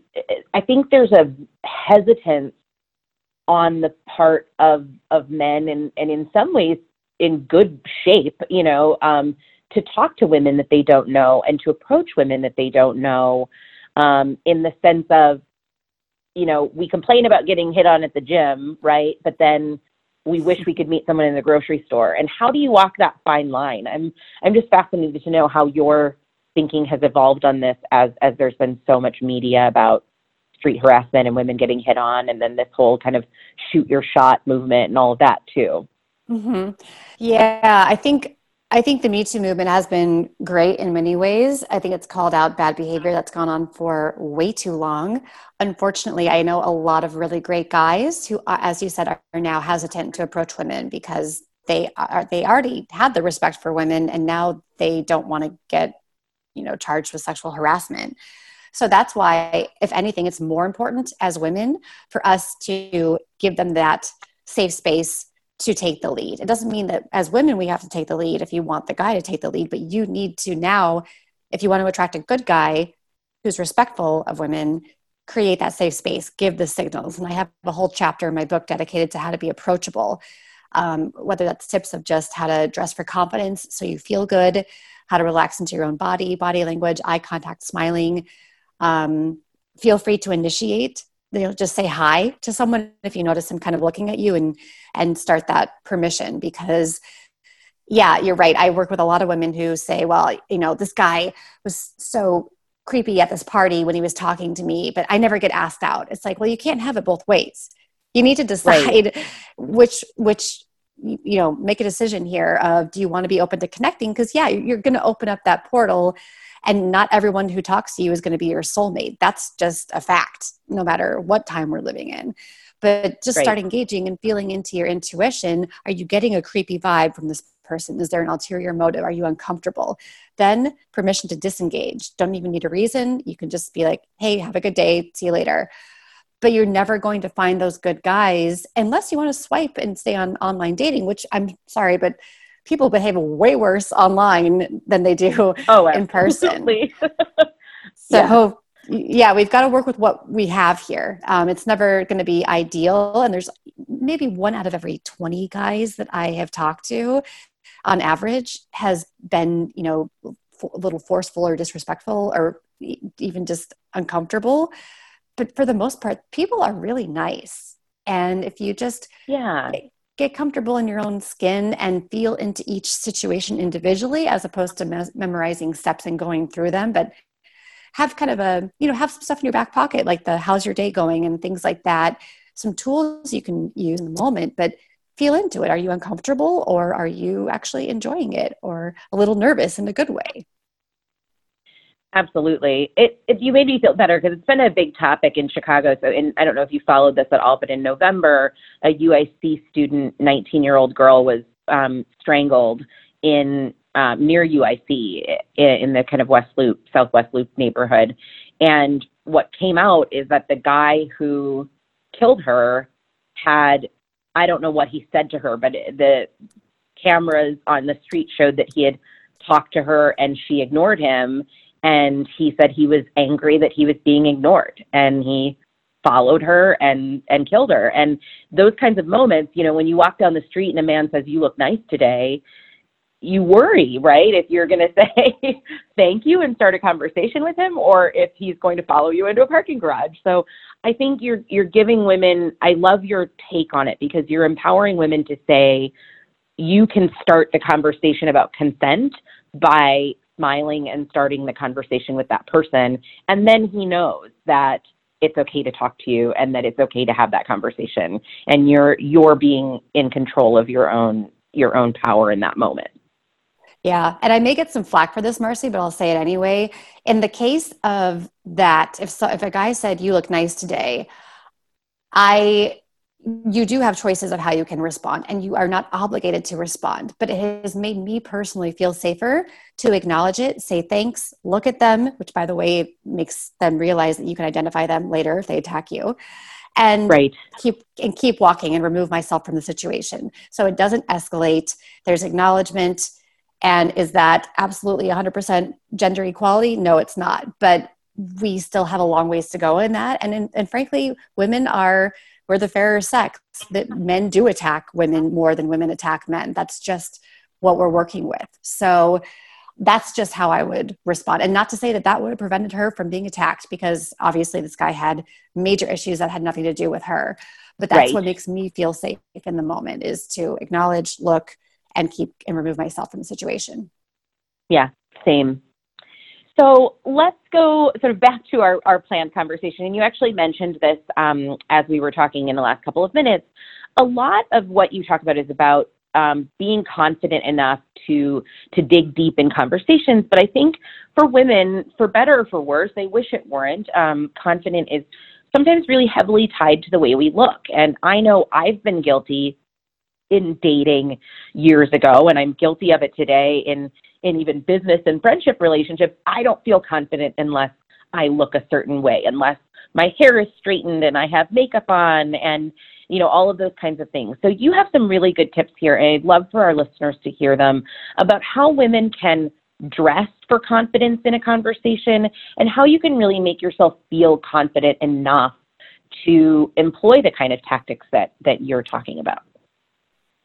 I think there's a hesitance on the part of of men and and in some ways in good shape you know um to talk to women that they don't know and to approach women that they don't know um in the sense of you know we complain about getting hit on at the gym right? But then we wish we could meet someone in the grocery store. And how do you walk that fine line? I'm i'm just fascinated to know how your thinking has evolved on this as as there's been so much media about street harassment and women getting hit on, and then this whole kind of shoot your shot movement and all of that too. Mm-hmm. Yeah, I think I think the Me Too movement has been great in many ways. I think it's called out bad behavior that's gone on for way too long. Unfortunately, I know a lot of really great guys who, uh, as you said, are now hesitant to approach women because they are they already had the respect for women, and now they don't want to get, you know, charged with sexual harassment. So that's why, if anything, it's more important as women for us to give them that safe space to take the lead. It doesn't mean that as women we have to take the lead if you want the guy to take the lead, but you need to now, if you want to attract a good guy who's respectful of women, create that safe space, give the signals. And I have a whole chapter in my book dedicated to how to be approachable, um, whether that's tips of just how to dress for confidence so you feel good, how to relax into your own body, body language, eye contact, smiling, um, feel free to initiate you know just say hi to someone if you notice them kind of looking at you and and start that permission because yeah you're right. I work with a lot of women who say well you know this guy was so creepy at this party when he was talking to me but i never get asked out. It's like well you can't have it both ways. You need to decide right. which which you know make a decision here of do you want to be open to connecting? Because yeah you're going to open up that portal and not everyone who talks to you is going to be your soulmate. That's just a fact, no matter what time we're living in. But just Right. start engaging and feeling into your intuition. Are you getting a creepy vibe from this person? Is there an ulterior motive? Are you uncomfortable? Then permission to disengage. Don't even need a reason. You can just be like, hey, have a good day. See you later. But you're never going to find those good guys unless you want to swipe and stay on online dating, which I'm sorry, but people behave way worse online than they do Oh, in person. absolutely. So, yeah. we've got to work with what we have here. Um, it's never going to be ideal. And there's maybe one out of every 20 guys that I have talked to on average has been, you know, a little forceful or disrespectful or even just uncomfortable. But for the most part, people are really nice. And if you just yeah. Get comfortable in your own skin and feel into each situation individually as opposed to mes- memorizing steps and going through them but have kind of a you know have some stuff in your back pocket like the how's your day going? and things like that. Some tools you can use in the moment but feel into it. Are you uncomfortable or are you actually enjoying it or a little nervous in a good way Absolutely. It, it you made me feel better because it's been a big topic in Chicago. So, in, I don't know if you followed this at all, but in November, a UIC student, 19 year old girl, was um, strangled in um, near UIC in, in the kind of West Loop, Southwest Loop neighborhood. And what came out is that the guy who killed her had, I don't know what he said to her, but the cameras on the street showed that he had talked to her and she ignored him and he said he was angry that he was being ignored and he followed her and and killed her. And those kinds of moments you know when you walk down the street and a man says you look nice today you worry right? If you're going to say thank you and start a conversation with him or if he's going to follow you into a parking garage. So i think you're you're giving women i love your take on it because you're empowering women to say you can start the conversation about consent by smiling and starting the conversation with that person. And then he knows that it's okay to talk to you and that it's okay to have that conversation. And you're you're being in control of your own your own power in that moment. Yeah, and I may get some flack for this, Marcy, but I'll say it anyway. In the case of that, if so, if a guy said you look nice today, I you do have choices of how you can respond, and you are not obligated to respond. But it has made me personally feel safer to acknowledge it, say thanks, look at them, which by the way makes them realize that you can identify them later if they attack you, and right keep and keep walking and remove myself from the situation so it doesn't escalate. There's acknowledgement and is that absolutely 100% gender equality? No, it's not. But we still have a long ways to go in that. And, and frankly, women are, we're the fairer sex, that men do attack women more than women attack men. That's just what we're working with. So that's just how I would respond. And not to say that that would have prevented her from being attacked, because obviously this guy had major issues that had nothing to do with her. But that's Right. what makes me feel safe in the moment is to acknowledge, look, and keep and remove myself from the situation. Yeah, same. So let's go sort of back to our, our planned conversation. And you actually mentioned this um, as we were talking in the last couple of minutes. A lot of what you talk about is about um, being confident enough to to dig deep in conversations. But I think for women, for better or for worse, they wish it weren't. Um, confident is sometimes really heavily tied to the way we look. And I know I've been guilty in dating years ago, and I'm guilty of it today in in even business and friendship relationships. I don't feel confident unless I look a certain way, unless my hair is straightened and I have makeup on, and you know all of those kinds of things. So you have some really good tips here, and I'd love for our listeners to hear them about how women can dress for confidence in a conversation and how you can really make yourself feel confident enough to employ the kind of tactics that that you're talking about.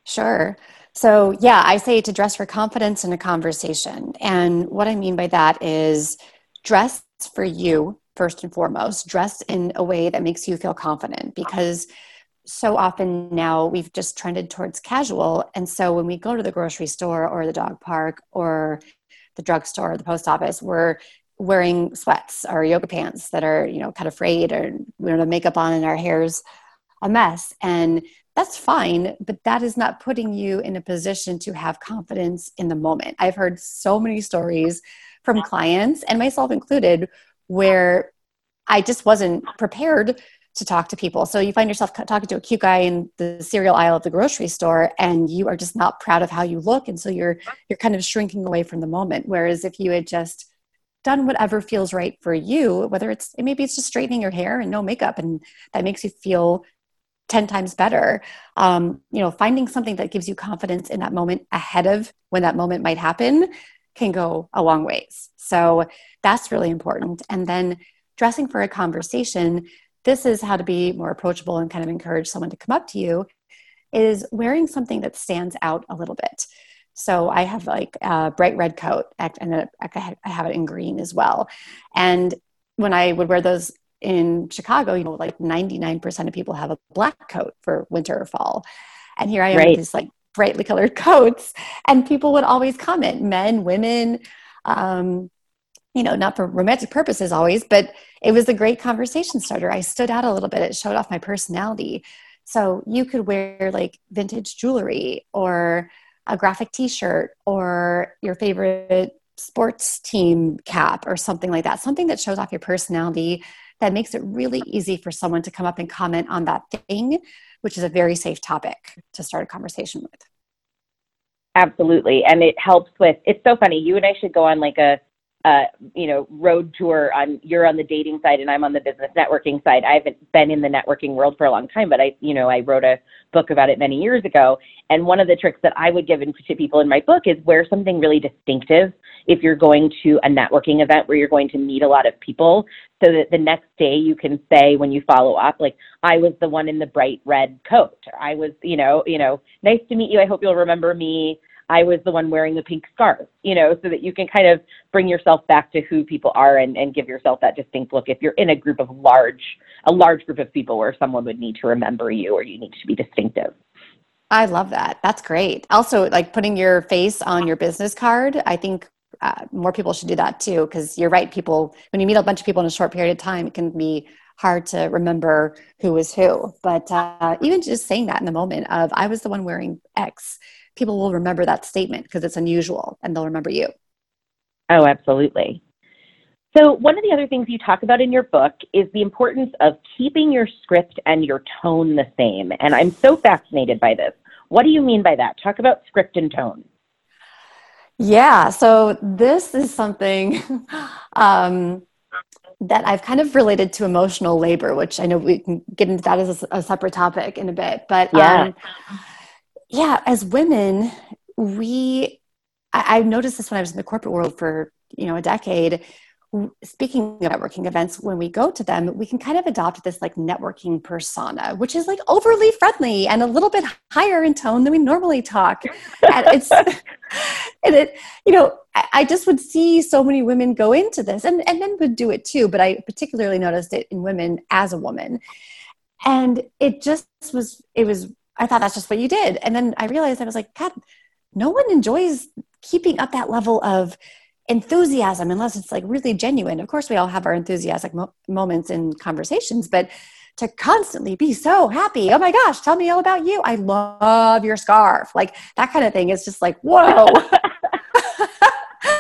Sure. So, yeah, I say to dress for confidence in a conversation. And what I mean by that is dress for you, first and foremost, dress in a way that makes you feel confident because so often now we've just trended towards casual. And so when we go to the grocery store or the dog park or the drugstore or the post office, we're wearing sweats or yoga pants that are, you know, kind of frayed or we don't have makeup on and our hair's a mess. And that's fine, but that is not putting you in a position to have confidence in the moment. I've heard so many stories from clients, and myself included, where I just wasn't prepared to talk to people. So you find yourself talking to a cute guy in the cereal aisle of the grocery store and you are just not proud of how you look and so you're you're kind of shrinking away from the moment whereas if you had just done whatever feels right for you, whether it's maybe it's just straightening your hair and no makeup and that makes you feel 10 times better. Um, you know, finding something that gives you confidence in that moment ahead of when that moment might happen can go a long ways. So that's really important. And then dressing for a conversation, this is how to be more approachable and kind of encourage someone to come up to you is wearing something that stands out a little bit. So I have like a bright red coat and I have it in green as well. And when I would wear those in Chicago, you know, like 99% of people have a black coat for winter or fall. And here I am right. with these like brightly colored coats. And people would always comment, men, women, um, you know, not for romantic purposes always, but it was a great conversation starter. I stood out a little bit. It showed off my personality. So you could wear like vintage jewelry or a graphic t-shirt or your favorite sports team cap or something like that. Something that shows off your personality that makes it really easy for someone to come up and comment on that thing, which is a very safe topic to start a conversation with. Absolutely. And it helps with, it's so funny. You and I should go on like a, uh, you know, road tour on, you're on the dating side and I'm on the business networking side. I haven't been in the networking world for a long time, but I, you know, I wrote a book about it many years ago. And one of the tricks that I would give in, to people in my book is wear something really distinctive if you're going to a networking event where you're going to meet a lot of people so that the next day you can say when you follow up like i was the one in the bright red coat i was you know you know nice to meet you i hope you'll remember me i was the one wearing the pink scarf you know so that you can kind of bring yourself back to who people are and, and give yourself that distinct look if you're in a group of large a large group of people where someone would need to remember you or you need to be distinctive I love that. That's great. Also, like putting your face on your business card, I think uh, more people should do that too because you're right people when you meet a bunch of people in a short period of time it can be hard to remember who was who but uh, even just saying that in the moment of i was the one wearing x people will remember that statement because it's unusual and they'll remember you. Oh absolutely. So one of the other things you talk about in your book is the importance of keeping your script and your tone the same and i'm so fascinated by this. What do you mean by that? Talk about script and tone. Yeah, so this is something um, that I've kind of related to emotional labor, which I know we can get into that as a, a separate topic in a bit. But yeah, um, yeah, as women, we I, I've noticed this when I was in the corporate world for you know a decade. Speaking of networking events when we go to them we can kind of adopt this like networking persona which is like overly friendly and a little bit higher in tone than we normally talk. And it's and it you know I, I, just would see so many women go into this and, and men would do it too but i particularly noticed it in women as a woman. And it just was it was i thought that's just what you did and then i realized i was like god no one enjoys keeping up that level of enthusiasm unless it's like really genuine. Of course, we all have our enthusiastic mo- moments in conversations, but to constantly be so happy, oh my gosh, tell me all about you. I love your scarf. Like that kind of thing is just like, whoa.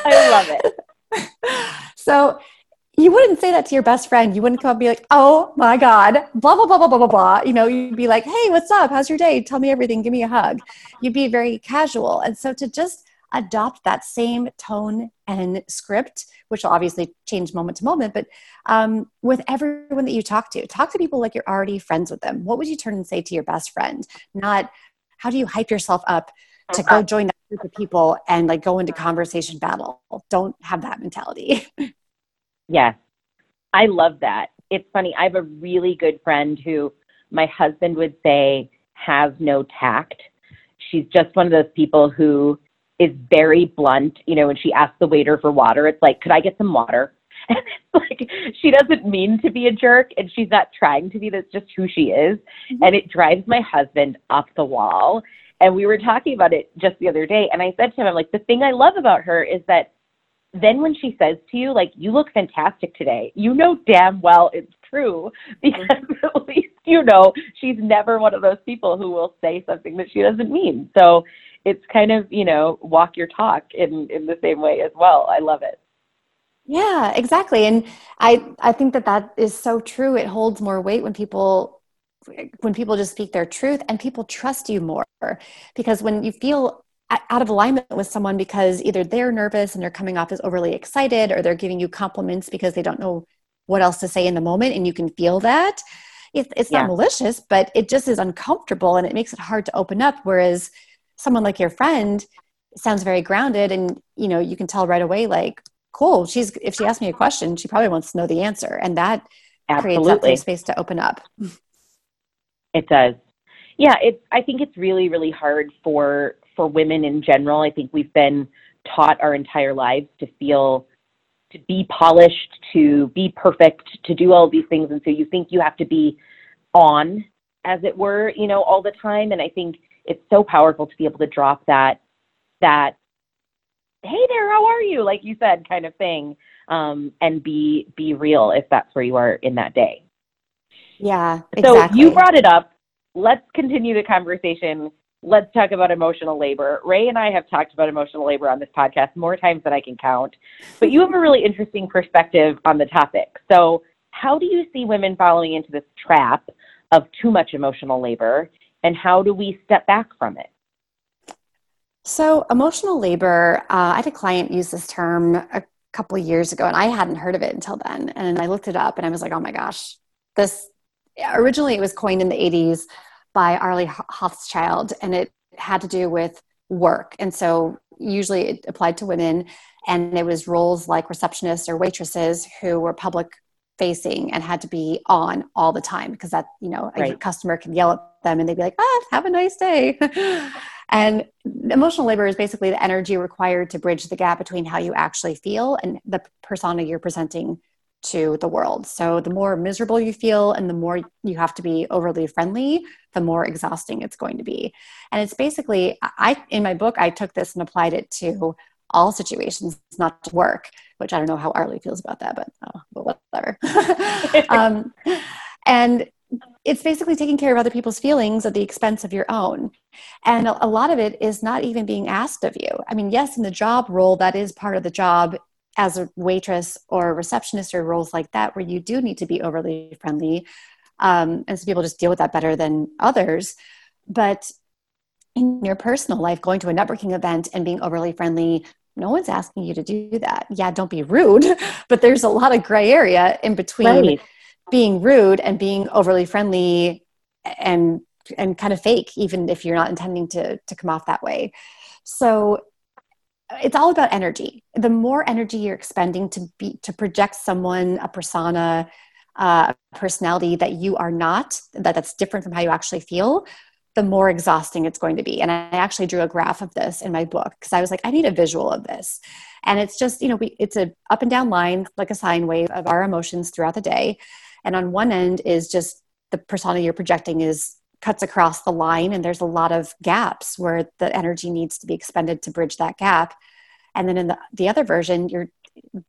I love it. so you wouldn't say that to your best friend. You wouldn't come up and be like, oh my God, blah, blah, blah, blah, blah, blah, blah. You know, you'd be like, hey, what's up? How's your day? Tell me everything. Give me a hug. You'd be very casual. And so to just adopt that same tone and script, which will obviously change moment to moment, but um, with everyone that you talk to, talk to people like you're already friends with them. What would you turn and say to your best friend? Not how do you hype yourself up to go join that group of people and like go into conversation battle? Don't have that mentality. yes, I love that. It's funny. I have a really good friend who my husband would say has no tact. She's just one of those people who is very blunt. You know, when she asks the waiter for water, it's like, could I get some water? And it's like she doesn't mean to be a jerk and she's not trying to be. That's just who she is. Mm-hmm. And it drives my husband up the wall. And we were talking about it just the other day. And I said to him, I'm like, the thing I love about her is that then when she says to you, like, you look fantastic today, you know damn well it's true because mm-hmm. at least you know she's never one of those people who will say something that she doesn't mean. So it's kind of you know walk your talk in in the same way as well i love it Yeah, exactly. And I I think that that is so true. It holds more weight when people when people just speak their truth and people trust you more because when you feel out of alignment with someone because either they're nervous and they're coming off as overly excited or they're giving you compliments because they don't know what else to say in the moment and you can feel that it, it's not yeah. malicious but it just is uncomfortable and it makes it hard to open up whereas someone like your friend sounds very grounded and you know you can tell right away like cool she's if she asks me a question she probably wants to know the answer and that Absolutely. creates that space to open up it does yeah it's i think it's really really hard for for women in general i think we've been taught our entire lives to feel to be polished to be perfect to do all these things. And so you think you have to be on as it were you know all the time. And i think it's so powerful to be able to drop that that hey there how are you? like you said kind of thing um, and be be real if that's where you are in that day. Yeah exactly. so you brought it up. Let's continue the conversation let's talk about emotional labor. Ray and i have talked about emotional labor on this podcast more times than i can count but you have a really interesting perspective on the topic. So how do you see women falling into this trap of too much emotional labor and how do we step back from it? So, emotional labor, uh, I had a client use this term a couple years ago, and I hadn't heard of it until then. And I looked it up and I was like, oh my gosh, this originally it was coined in the 80s by Arlie Hochschild, and it had to do with work. And so, usually it applied to women, and it was roles like receptionists or waitresses who were public facing and had to be on all the time because that, you know, right. a customer could yell at them and they'd be like, ah, have a nice day. And emotional labor is basically the energy required to bridge the gap between how you actually feel and the persona you're presenting to the world. So the more miserable you feel and the more you have to be overly friendly, the more exhausting it's going to be. And it's basically I in my book I took this and applied it to all situations, not to work, which I don't know how Arlie feels about that, but, oh, but whatever. um, and it's basically taking care of other people's feelings at the expense of your own. And a, lot of it is not even being asked of you. I mean, yes, in the job role, that is part of the job as a waitress or receptionist or roles like that, where you do need to be overly friendly. Um, and some people just deal with that better than others. But in your personal life, going to a networking event and being overly friendly, no one's asking you to do that. Yeah, don't be rude, but there's a lot of gray area in between. Right being rude and being overly friendly and and kind of fake even if you're not intending to to come off that way so it's all about energy. The more energy you're expending to be to project someone a persona uh, a personality that you are not that that's different from how you actually feel the more exhausting it's going to be. And i actually drew a graph of this in my book because i was like i need a visual of this. And it's just you know we, it's a up and down line like a sine wave of our emotions throughout the day. And on one end is just the persona you're projecting is cuts across the line and there's a lot of gaps where the energy needs to be expended to bridge that gap. And then in the, the other version you're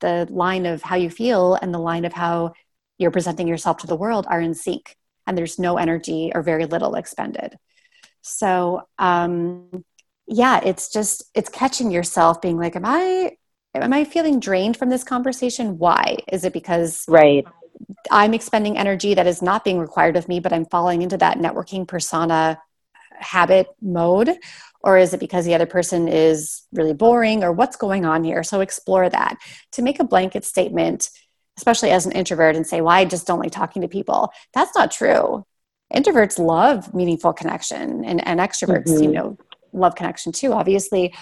the line of how you feel and the line of how you're presenting yourself to the world are in sync and there's no energy or very little expended. So um yeah it's just it's catching yourself being like am i am i feeling drained from this conversation? Why? Is it because right I'm expending energy that is not being required of me, but I'm falling into that networking persona habit mode? Or is it because the other person is really boring or what's going on here? So explore that. To make a blanket statement, especially as an introvert, and say, well, I just don't like talking to people, that's not true. Introverts love meaningful connection and, and extroverts, mm-hmm. you know, love connection too, obviously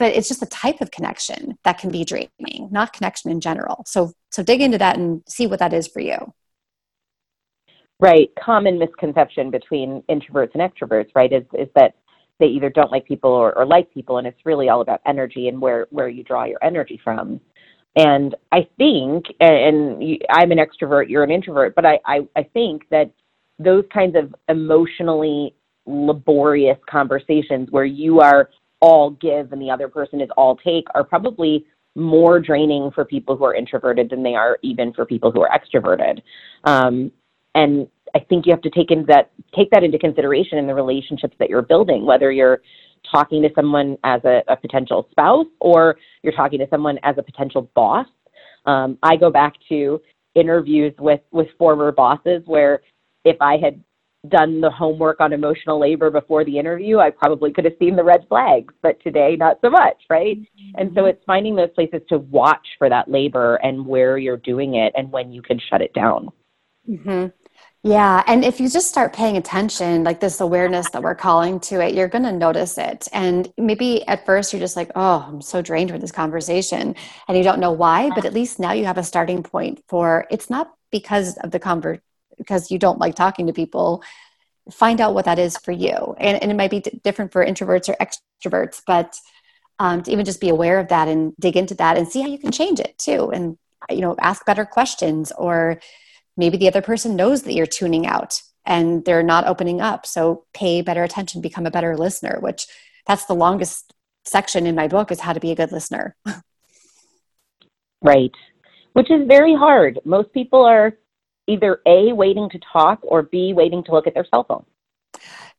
but it's just a type of connection that can be draining not connection in general so so dig into that and see what that is for you. Right. Common misconception between introverts and extroverts right is is that they either don't like people or, or like people and it's really all about energy and where where you draw your energy from. And i think and i'm an extrovert you're an introvert but I, I i think that those kinds of emotionally laborious conversations where you are all give and the other person is all take are probably more draining for people who are introverted than they are even for people who are extroverted. Um, and I think you have to take in that take that into consideration in the relationships that you're building, whether you're talking to someone as a, a potential spouse or you're talking to someone as a potential boss. Um, I go back to interviews with with former bosses where if I had done the homework on emotional labor before the interview, I probably could have seen the red flags, but today not so much, right? Mm-hmm. And so it's finding those places to watch for that labor and where you're doing it and when you can shut it down. Mm-hmm. Yeah. And if you just start paying attention, like this awareness that we're calling to it, you're going to notice it. And maybe at first you're just like, oh, I'm so drained from this conversation. And you don't know why, but at least now you have a starting point for it's not because of the conver- because you don't like talking to people. Find out what that is for you. And, and it might be d- different for introverts or extroverts, but um, to even just be aware of that and dig into that and see how you can change it too. And, you know, ask better questions or, maybe the other person knows that you're tuning out and they're not opening up so pay better attention become a better listener which that's the longest section in my book is how to be a good listener right which is very hard most people are either a waiting to talk or b waiting to look at their cell phone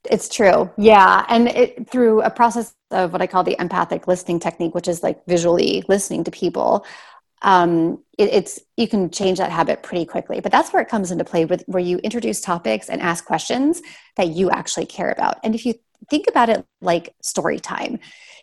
it's true yeah and it, through a process of what i call the empathic listening technique which is like visually listening to people um, it, it's you can change that habit pretty quickly. But that's where it comes into play with where you introduce topics and ask questions that you actually care about. And if you think about it like story time,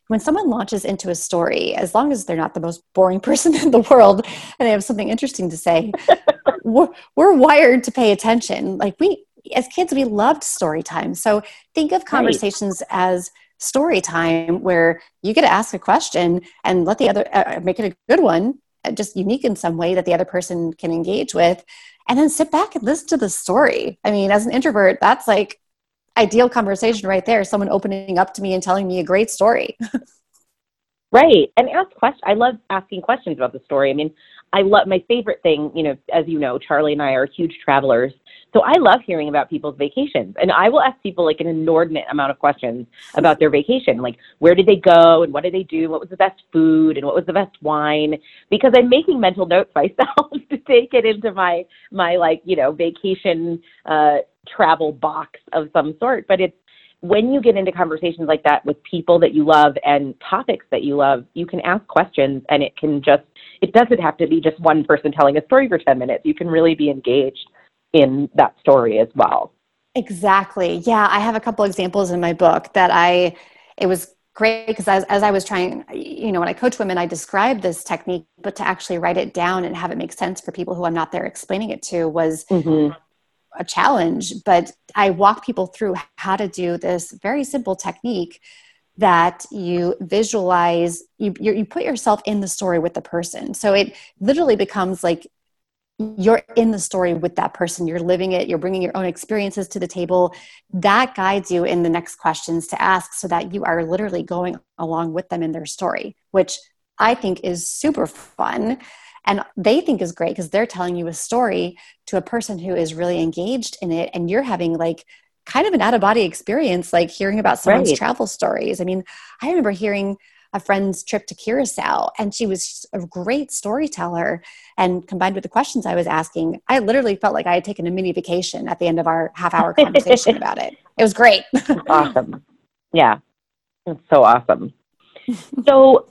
when someone launches into a story, as long as they're not the most boring person in the world and they have something interesting to say, we're, we're wired to pay attention. Like we, as kids, we loved story time. So think of conversations right. as story time where you get to ask a question and let the other uh, make it a good one just unique in some way that the other person can engage with and then sit back and listen to the story i mean as an introvert that's like ideal conversation right there someone opening up to me and telling me a great story right and ask questions i love asking questions about the story i mean I love my favorite thing, you know, as you know, Charlie and I are huge travelers. So I love hearing about people's vacations. And I will ask people like an inordinate amount of questions about their vacation. Like where did they go and what did they do? What was the best food and what was the best wine? Because I'm making mental notes myself to take it into my my like, you know, vacation uh travel box of some sort. But it's when you get into conversations like that with people that you love and topics that you love, you can ask questions and it can just, it doesn't have to be just one person telling a story for 10 minutes. You can really be engaged in that story as well. Exactly. Yeah. I have a couple examples in my book that I, it was great because as, as I was trying, you know, when I coach women, I describe this technique, but to actually write it down and have it make sense for people who I'm not there explaining it to was mm-hmm a challenge, but I walk people through how to do this very simple technique that you visualize, you, you put yourself in the story with the person. So it literally becomes like you're in the story with that person. You're living it. You're bringing your own experiences to the table. That guides you in the next questions to ask so that you are literally going along with them in their story which i think is super fun. And they think is great because they're telling you a story to a person who is really engaged in it and you're having like kind of an out of body experience like hearing about someone's right. travel stories. I mean i remember hearing a friend's trip to curacao and she was a great storyteller. And combined with the questions i was asking i literally felt like i had taken a mini vacation at the end of our half hour conversation about it. It was great. Awesome. Yeah. It's so awesome. So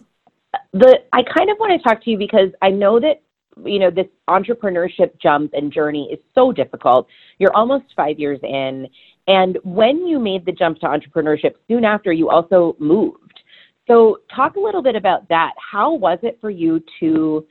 the I kind of want to talk to you because I know that you know this entrepreneurship jump and journey is so difficult. You're almost 5 years in. And when you made the jump to entrepreneurship soon after you also moved. So talk a little bit about that. How was it for you to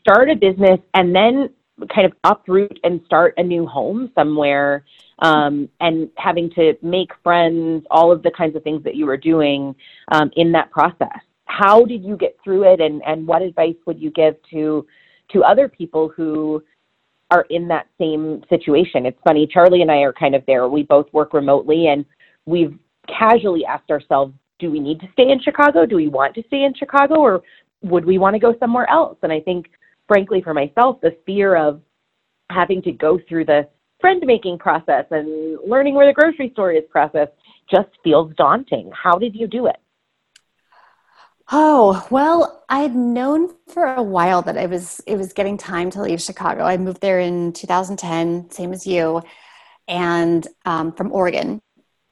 start a business and then kind of uproot and start a new home somewhere um, and having to make friends, all of the kinds of things that you were doing um, in that process? how did you get through it and, and what advice would you give to to other people who are in that same situation it's funny charlie and i are kind of there we both work remotely and we've casually asked ourselves do we need to stay in chicago do we want to stay in chicago or would we want to go somewhere else and i think frankly for myself the fear of having to go through the friend making process and learning where the grocery store is process just feels daunting how did you do it Oh, well, I'd known for a while that it was it was getting time to leave Chicago. I moved there in 2010, same as you, and um, from Oregon.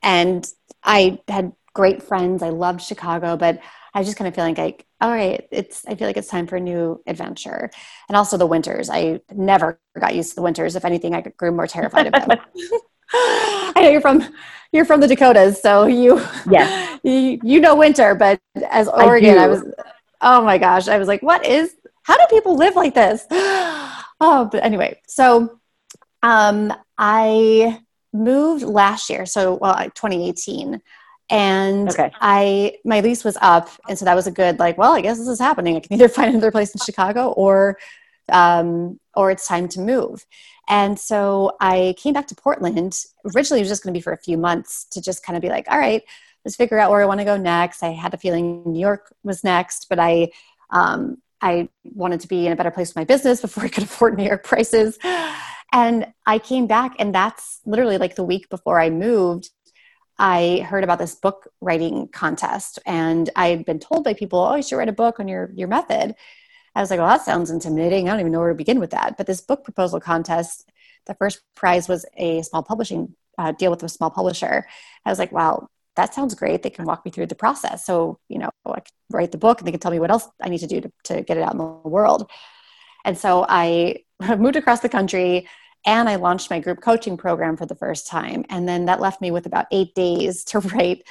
And I had great friends. I loved Chicago, but I was just kind of feeling like, all right, it's I feel like it's time for a new adventure. And also the winters. I never got used to the winters. If anything, I grew more terrified of them. I know you're from you're from the Dakotas, so you yes. you, you know winter, but as Oregon, I, I was oh my gosh, I was like, what is how do people live like this? oh, but anyway, so um I moved last year, so well, 2018 and okay. i my lease was up and so that was a good like well i guess this is happening. I can either find another place in chicago or um, or it's time to move. And so i came back to portland. Originally it was just going to be for a few months to just kind of be like all right let's figure out where i want to go next. I had a feeling new york was next but i um, i wanted to be in a better place with my business before i could afford new york prices. And i came back and that's literally like the week before i moved I heard about this book writing contest, and I'd been told by people, "Oh, you should write a book on your your method." I was like, "Well, that sounds intimidating. I don't even know where to begin with that." But this book proposal contest, the first prize was a small publishing uh, deal with a small publisher. I was like, "Wow, that sounds great. They can walk me through the process. So, you know, I could write the book and they can tell me what else I need to do to, to get it out in the world. And so I moved across the country, and I launched my group coaching program for the first time. And then that left me with about eight days to write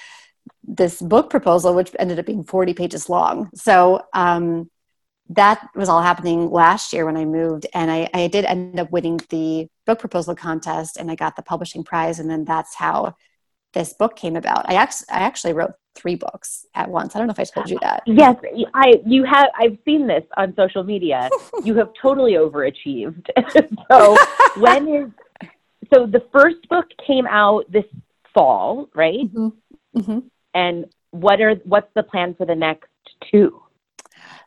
this book proposal, which ended up being 40 pages long. So um, that was all happening last year when I moved. And I, I did end up winning the book proposal contest and I got the publishing prize. And then that's how this book came about. I, actually, I actually wrote three books at once. I don't know if I told you that. Yes, I you have. I've seen this on social media. you have totally overachieved. so when is so the first book came out this fall, right? Mm-hmm. Mm-hmm. And what are what's the plan for the next two?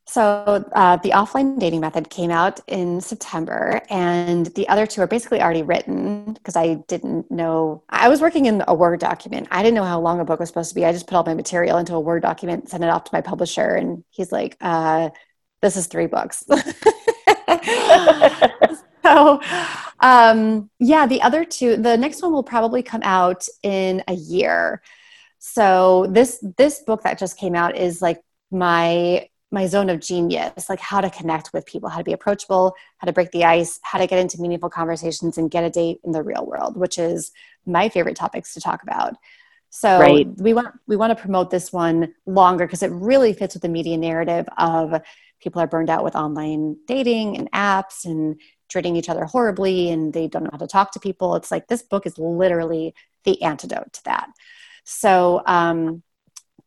So uh, the offline dating method came out in September, and the other two are basically already written because I didn't know. I was working in a Word document. I didn't know how long a book was supposed to be. I just put all my material into a Word document, sent it off to my publisher, and he's like, uh, "This is three books." so, um, yeah, the other two. The next one will probably come out in a year. So this this book that just came out is like my my zone of genius like how to connect with people how to be approachable how to break the ice how to get into meaningful conversations and get a date in the real world which is my favorite topics to talk about. So right. we want we want to promote this one longer because it really fits with the media narrative of people are burned out with online dating and apps and treating each other horribly and they don't know how to talk to people. It's like this book is literally the antidote to that. So um,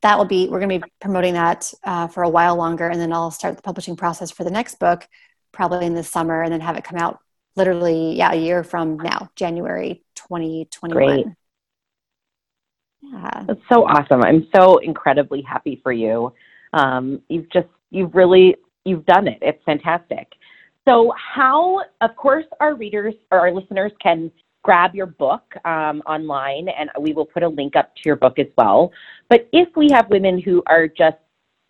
that will be we're going to be promoting that uh, for a while longer and then i'll start the publishing process for the next book probably in the summer and then have it come out literally yeah a year from now january 2021 Great. yeah. That's so awesome. I'm so incredibly happy for you. Um, you've just you've really you've done it. It's fantastic. So how of course our readers or our listeners can grab your book um, online, and we will put a link up to your book as well. But if we have women who are just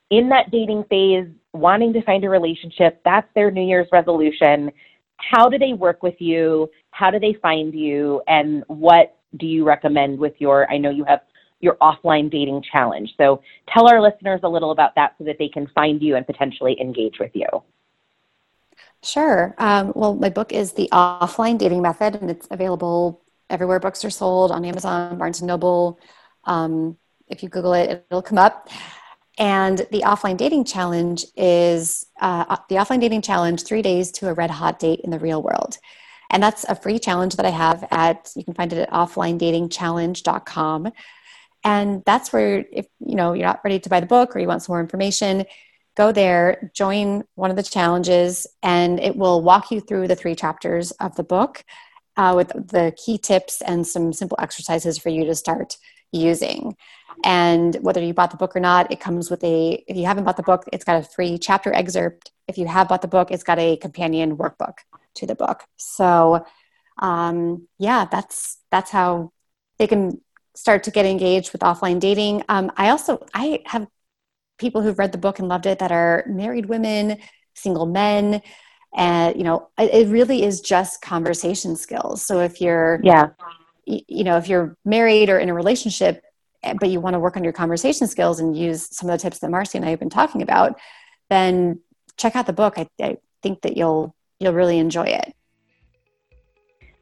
in that dating phase, wanting to find a relationship, that's their New Year's resolution. How do they work with you? How do they find you? And what do you recommend with your? I know you have your offline dating challenge. So tell our listeners a little about that so that they can find you and potentially engage with you. Sure. Um, well, my book is The Offline Dating Method, and it's available everywhere books are sold on Amazon, Barnes and Noble. Um, if you Google it, it'll come up. And the offline dating challenge is uh, the offline dating challenge three days to a red hot date in the real world. And that's a free challenge that I have at, you can find it at offlinedatingchallenge.com. And that's where, if you know, you're not ready to buy the book or you want some more information, go there, join one of the challenges, and it will walk you through the three chapters of the book uh, with the key tips and some simple exercises for you to start using. And whether you bought the book or not, it comes with a, if you haven't bought the book, it's got a free chapter excerpt. If you have bought the book, it's got a companion workbook to the book. So, um, yeah, that's, that's how they can start to get engaged with offline dating. Um, I also, I have people who've read the book and loved it that are married women, single men, and you know, it, it really is just conversation skills. So if you're, yeah, you know, if you're married or in a relationship, eh, but you want to work on your conversation skills and use some of the tips that Marcy and I have been talking about, then check out the book. I, I think that you'll you'll really enjoy it.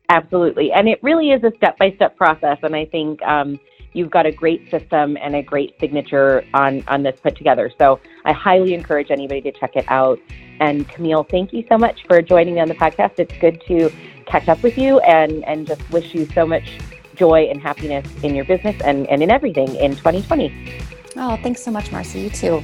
Absolutely, and it really is a step by step process, and I think. Um, you've got a great system and a great signature on on this put together. So I highly encourage anybody to check it out. And Camille, thank you so much for joining me on the podcast. It's good to catch up with you and and just wish you so much joy and happiness in your business and, and in everything in 2020. Oh, thanks so much, Marcy. You too.